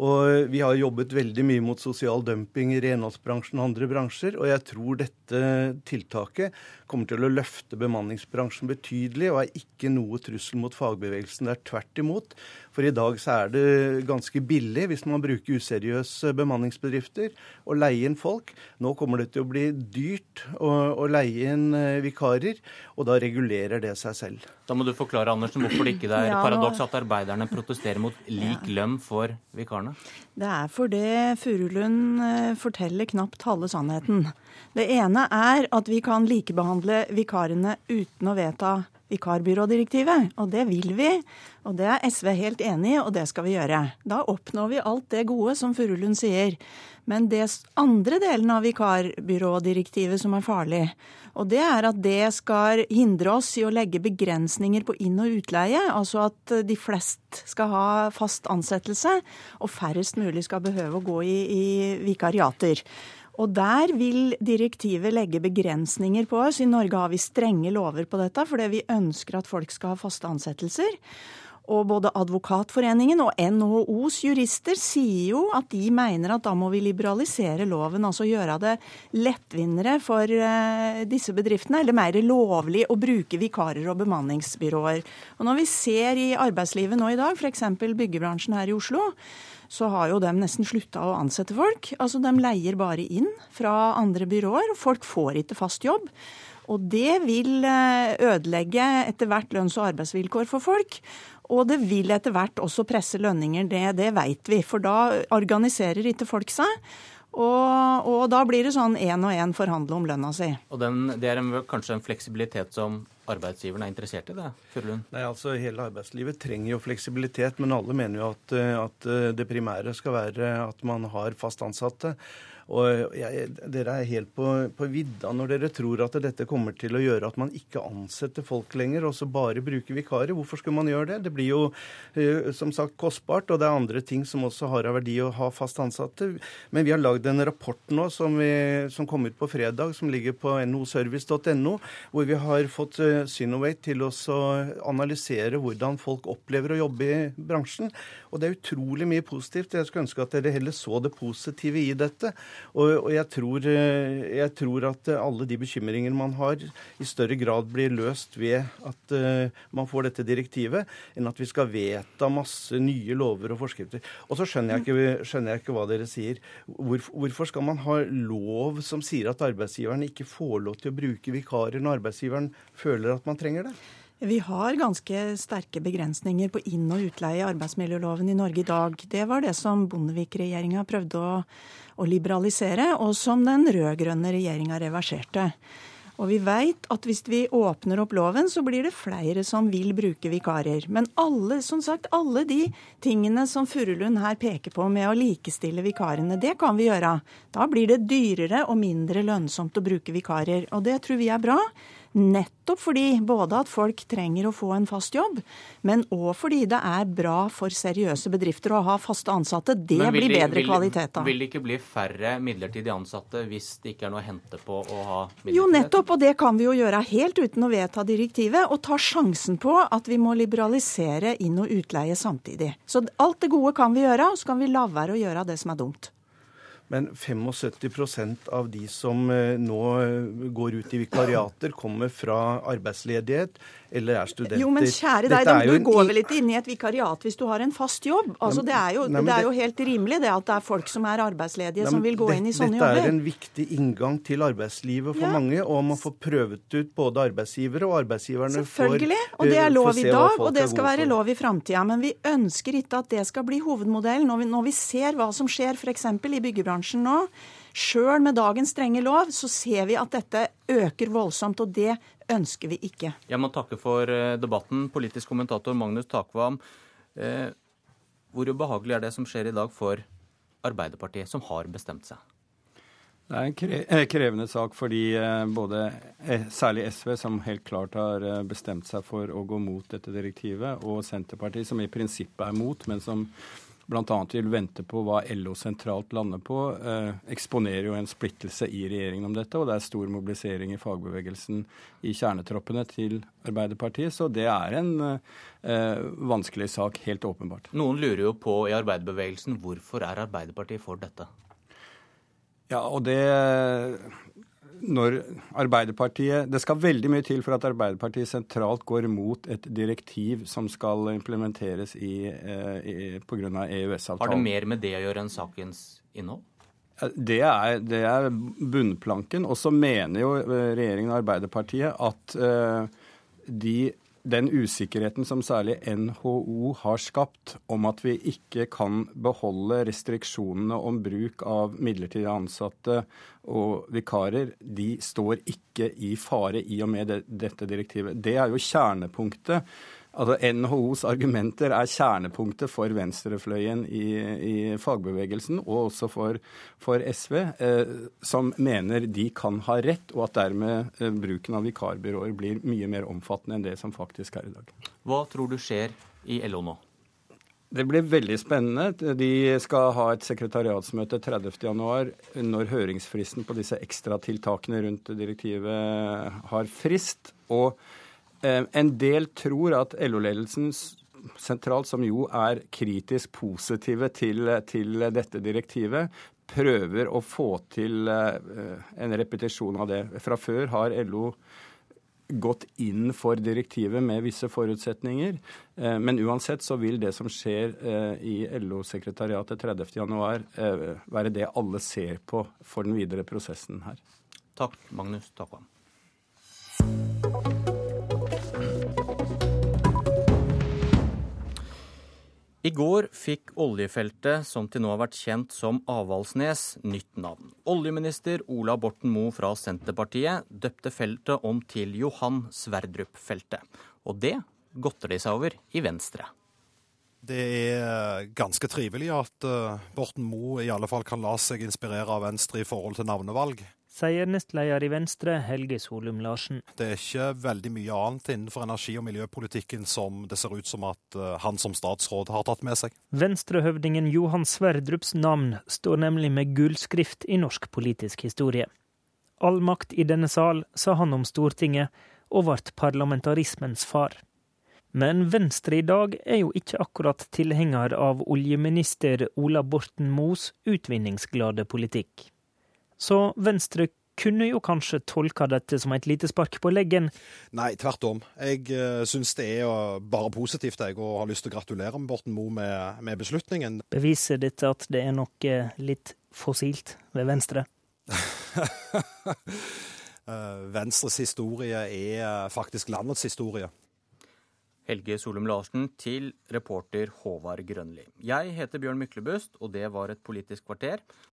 S64: Og vi har jobbet veldig mye mot sosial dumping i renholdsbransjen og andre bransjer. Og jeg tror dette tiltaket kommer til å løfte bemanningsbransjen betydelig og er ikke noe trussel mot fagbevegelsen. Det er tvert imot. For i dag så er det ganske billig, hvis man bruker useriøse bemanningsbedrifter, å leie inn folk. Nå kommer det til å bli dyrt å, å leie inn eh, vikarer, og da regulerer det seg selv.
S61: Da må du forklare Andersen, hvorfor det ikke er ja, paradoks at arbeiderne protesterer mot lik lønn for vikarene?
S63: Det er fordi Furulund eh, forteller knapt halve sannheten. Det ene er at vi kan likebehandle vikarene uten å vedta vikarbyrådirektivet. Og det vil vi, og det er SV helt enig i, og det skal vi gjøre. Da oppnår vi alt det gode som Furulund sier. Men det andre delen av vikarbyrådirektivet som er farlig, og det er at det skal hindre oss i å legge begrensninger på inn- og utleie. Altså at de flest skal ha fast ansettelse, og færrest mulig skal behøve å gå i, i vikariater. Og der vil direktivet legge begrensninger på oss. I Norge har vi strenge lover på dette fordi vi ønsker at folk skal ha faste ansettelser. Og både Advokatforeningen og NHOs jurister sier jo at de mener at da må vi liberalisere loven, altså gjøre det lettvinnere for uh, disse bedriftene, eller mer lovlig å bruke vikarer og bemanningsbyråer. Og når vi ser i arbeidslivet nå i dag, f.eks. byggebransjen her i Oslo, så har jo de nesten slutta å ansette folk. Altså De leier bare inn fra andre byråer, og folk får ikke fast jobb. Og det vil eh, ødelegge etter hvert lønns- og arbeidsvilkår for folk. Og det vil etter hvert også presse lønninger, det, det veit vi. For da organiserer ikke folk seg. Og, og da blir det sånn én og én forhandle om lønna si.
S61: Og den, Det er en, kanskje en fleksibilitet som arbeidsgiverne er interessert i? det, Furlund?
S64: Nei, altså Hele arbeidslivet trenger jo fleksibilitet, men alle mener jo at, eh, at eh, det primære skal være at man har fast ansatte. Og jeg, Dere er helt på, på, vidda når dere tror at dette kommer til å gjøre at man ikke ansetter folk lenger, og så bare bruker vikarer. Hvorfor skulle man gjøre det? Det blir jo uh, som sagt kostbart, og det er andre ting som også har av verdi å ha fast ansatte. Men vi har lagd en rapport nå som, vi, som, kom ut på fredag, som ligger på noservice.no, hvor vi har fått uh, Synovate til å analysere hvordan folk opplever å jobbe i bransjen. Og det er utrolig mye positivt. Jeg skulle ønske at dere heller så det positive i dette. Og, og jeg, tror, eh, jeg, tror, at alle de bekymringer man har, i større grad blir løst ved at uh, man får dette direktivet, enn at vi skal vedta masse nye lover og forskrifter. Og så skjønner jeg ikke, skjønner jeg ikke hva dere sier. Hvor, hvorfor skal man ha lov som sier at arbeidsgiveren ikke får lov til å bruke vikarer når arbeidsgiveren føler at man trenger det?
S63: Vi har ganske sterke begrensninger på inn- og utleie i arbeidsmiljøloven i Norge i dag. Det var det som Bondevik-regjeringa prøvde å, å, liberalisere, og som den rød-grønne regjeringa reverserte. Og vi veit at hvis vi åpner opp loven, så blir det flere som vil bruke vikarer. Men alle, som sagt, alle de tingene som Furulund her peker på med å likestille vikarene, det kan vi gjøre. Da blir det dyrere og mindre lønnsomt å bruke vikarer. Og det tror vi er bra. Nettopp fordi både at folk trenger å få en fast jobb, men òg fordi det er bra for seriøse bedrifter å ha faste ansatte. Det blir bedre
S61: vil,
S63: kvalitet av.
S61: Vil det ikke bli færre midlertidig ansatte hvis det ikke er noe å hente på å ha midlertidighet?
S63: Jo, nettopp, og det kan vi jo gjøre helt uten å vedta direktivet, og ta sjansen på at vi må liberalisere inn- og utleie samtidig. Så alt det gode kan vi gjøre, og så kan vi la være å gjøre det som er dumt.
S64: Men 75% av de som eh, nå eh, går ut i vikariater, kommer fra arbeidsledighet eller er studenter.
S63: Jo, men kjære deg, du en... går vel ikke inn i et vikariat hvis du har en fast jobb? Altså, det, er jo, Nei, det er jo helt rimelig det at det er folk som er arbeidsledige Nei, som vil gå det, inn i sånne
S64: dette
S63: jobber.
S64: Dette er en viktig inngang til arbeidslivet for ja. mange, og man får prøvet ut både arbeidsgivere og arbeidsgiverne.
S63: Selvfølgelig, og det er lov i dag, og det skal være lov i framtida. Men vi ønsker ikke at det skal bli hovedmodellen. Når vi, når vi ser hva som skjer f.eks. i byggebransjen nå. Sjøl med dagens strenge lov så ser vi at dette øker voldsomt, og det ønsker vi ikke.
S61: Jeg må takke for eh, debatten, politisk kommentator Magnus Takvam. Eh, hvor ubehagelig er det som skjer i dag for Arbeiderpartiet, som har bestemt seg?
S62: Det er en eh, krevende sak fordi både særlig SV, som helt klart har bestemt seg for å gå mot dette direktivet, og Senterpartiet, som i prinsippet er mot, men som bl.a. vil vente på hva LO sentralt lander på, eh, eksponerer jo en splittelse i regjeringen om dette. Og det er stor mobilisering i fagbevegelsen i kjernetroppene til Arbeiderpartiet. Så det er en eh, vanskelig sak, helt åpenbart.
S61: Noen lurer jo på i arbeiderbevegelsen hvorfor er Arbeiderpartiet for dette?
S62: Ja, og det når Arbeiderpartiet Det skal veldig mye til for at Arbeiderpartiet sentralt går mot et direktiv som skal implementeres i, eh, i, pga. EØS-avtalen.
S61: Har det mer med det å gjøre enn sakens innhold?
S62: Det er, det er bunnplanken. Og så mener jo eh, regjeringen og Arbeiderpartiet at uh, de den usikkerheten som særlig NHO har skapt om at vi ikke kan beholde restriksjonene om bruk av midlertidig ansatte og vikarer, de står ikke i fare i og med dette direktivet. Det er jo kjernepunktet Altså NHOs argumenter er kjernepunktet for venstrefløyen i, i fagbevegelsen, og også for, for SV, eh, som mener de kan ha rett, og at dermed eh, bruken av vikarbyråer blir mye mer omfattende enn det som faktisk er i dag.
S61: Hva tror du skjer i LO nå?
S62: Det blir veldig spennende. De skal ha et sekretariatsmøte 30.1, når høringsfristen på disse ekstratiltakene rundt direktivet har frist. og en del tror at LO-ledelsen sentralt, som jo er kritisk positive til, til, dette direktivet, prøver å få til eh, en repetisjon av det. Fra før har LO gått inn for direktivet med visse forutsetninger. Eh, men uansett så vil det som skjer i LO-sekretariatet 30.1 være det alle ser på for den videre prosessen her.
S61: Takk, Magnus Takvam. I går fikk oljefeltet, som til nå har vært kjent som Avaldsnes, nytt navn. Oljeminister Ola Borten Moe fra Senterpartiet døpte feltet om til Johan Sverdrup-feltet. Og det godter de seg over i Venstre.
S20: Det er eh, ganske trivelig at eh, Borten Moe i alle fall kan la seg inspirere av Venstre i forhold til navnevalg
S46: sier nestleder i Venstre, Helge Solum Larsen.
S20: Det er ikke veldig mye annet innenfor energi- og miljøpolitikken som det ser ut som at eh, han som statsråd har tatt med seg.
S46: Venstrehøvdingen Johan Sverdrups navn står nemlig med gullskrift i norsk politisk historie. All makt i denne sal, sa han om Stortinget, og ble parlamentarismens far. Men Venstre i dag er jo ikke akkurat tilhenger av oljeminister Ola Borten Moes utvinningsglade politikk. Så Venstre kunne jo kanskje tolka dette som et lite spark på leggen?
S20: Nei, tvert om. Jeg uh, syns det er bare positivt, jeg, og har lyst til å gratulere med Borten Moe med, med, beslutningen.
S46: Beviser dette at det er noe litt fossilt ved Venstre? <laughs>
S20: Venstres historie er faktisk landets historie.
S61: Helge Solum Larsen til reporter Håvard Grønli. Jeg heter Bjørn Myklebust, og det var et Politisk kvarter.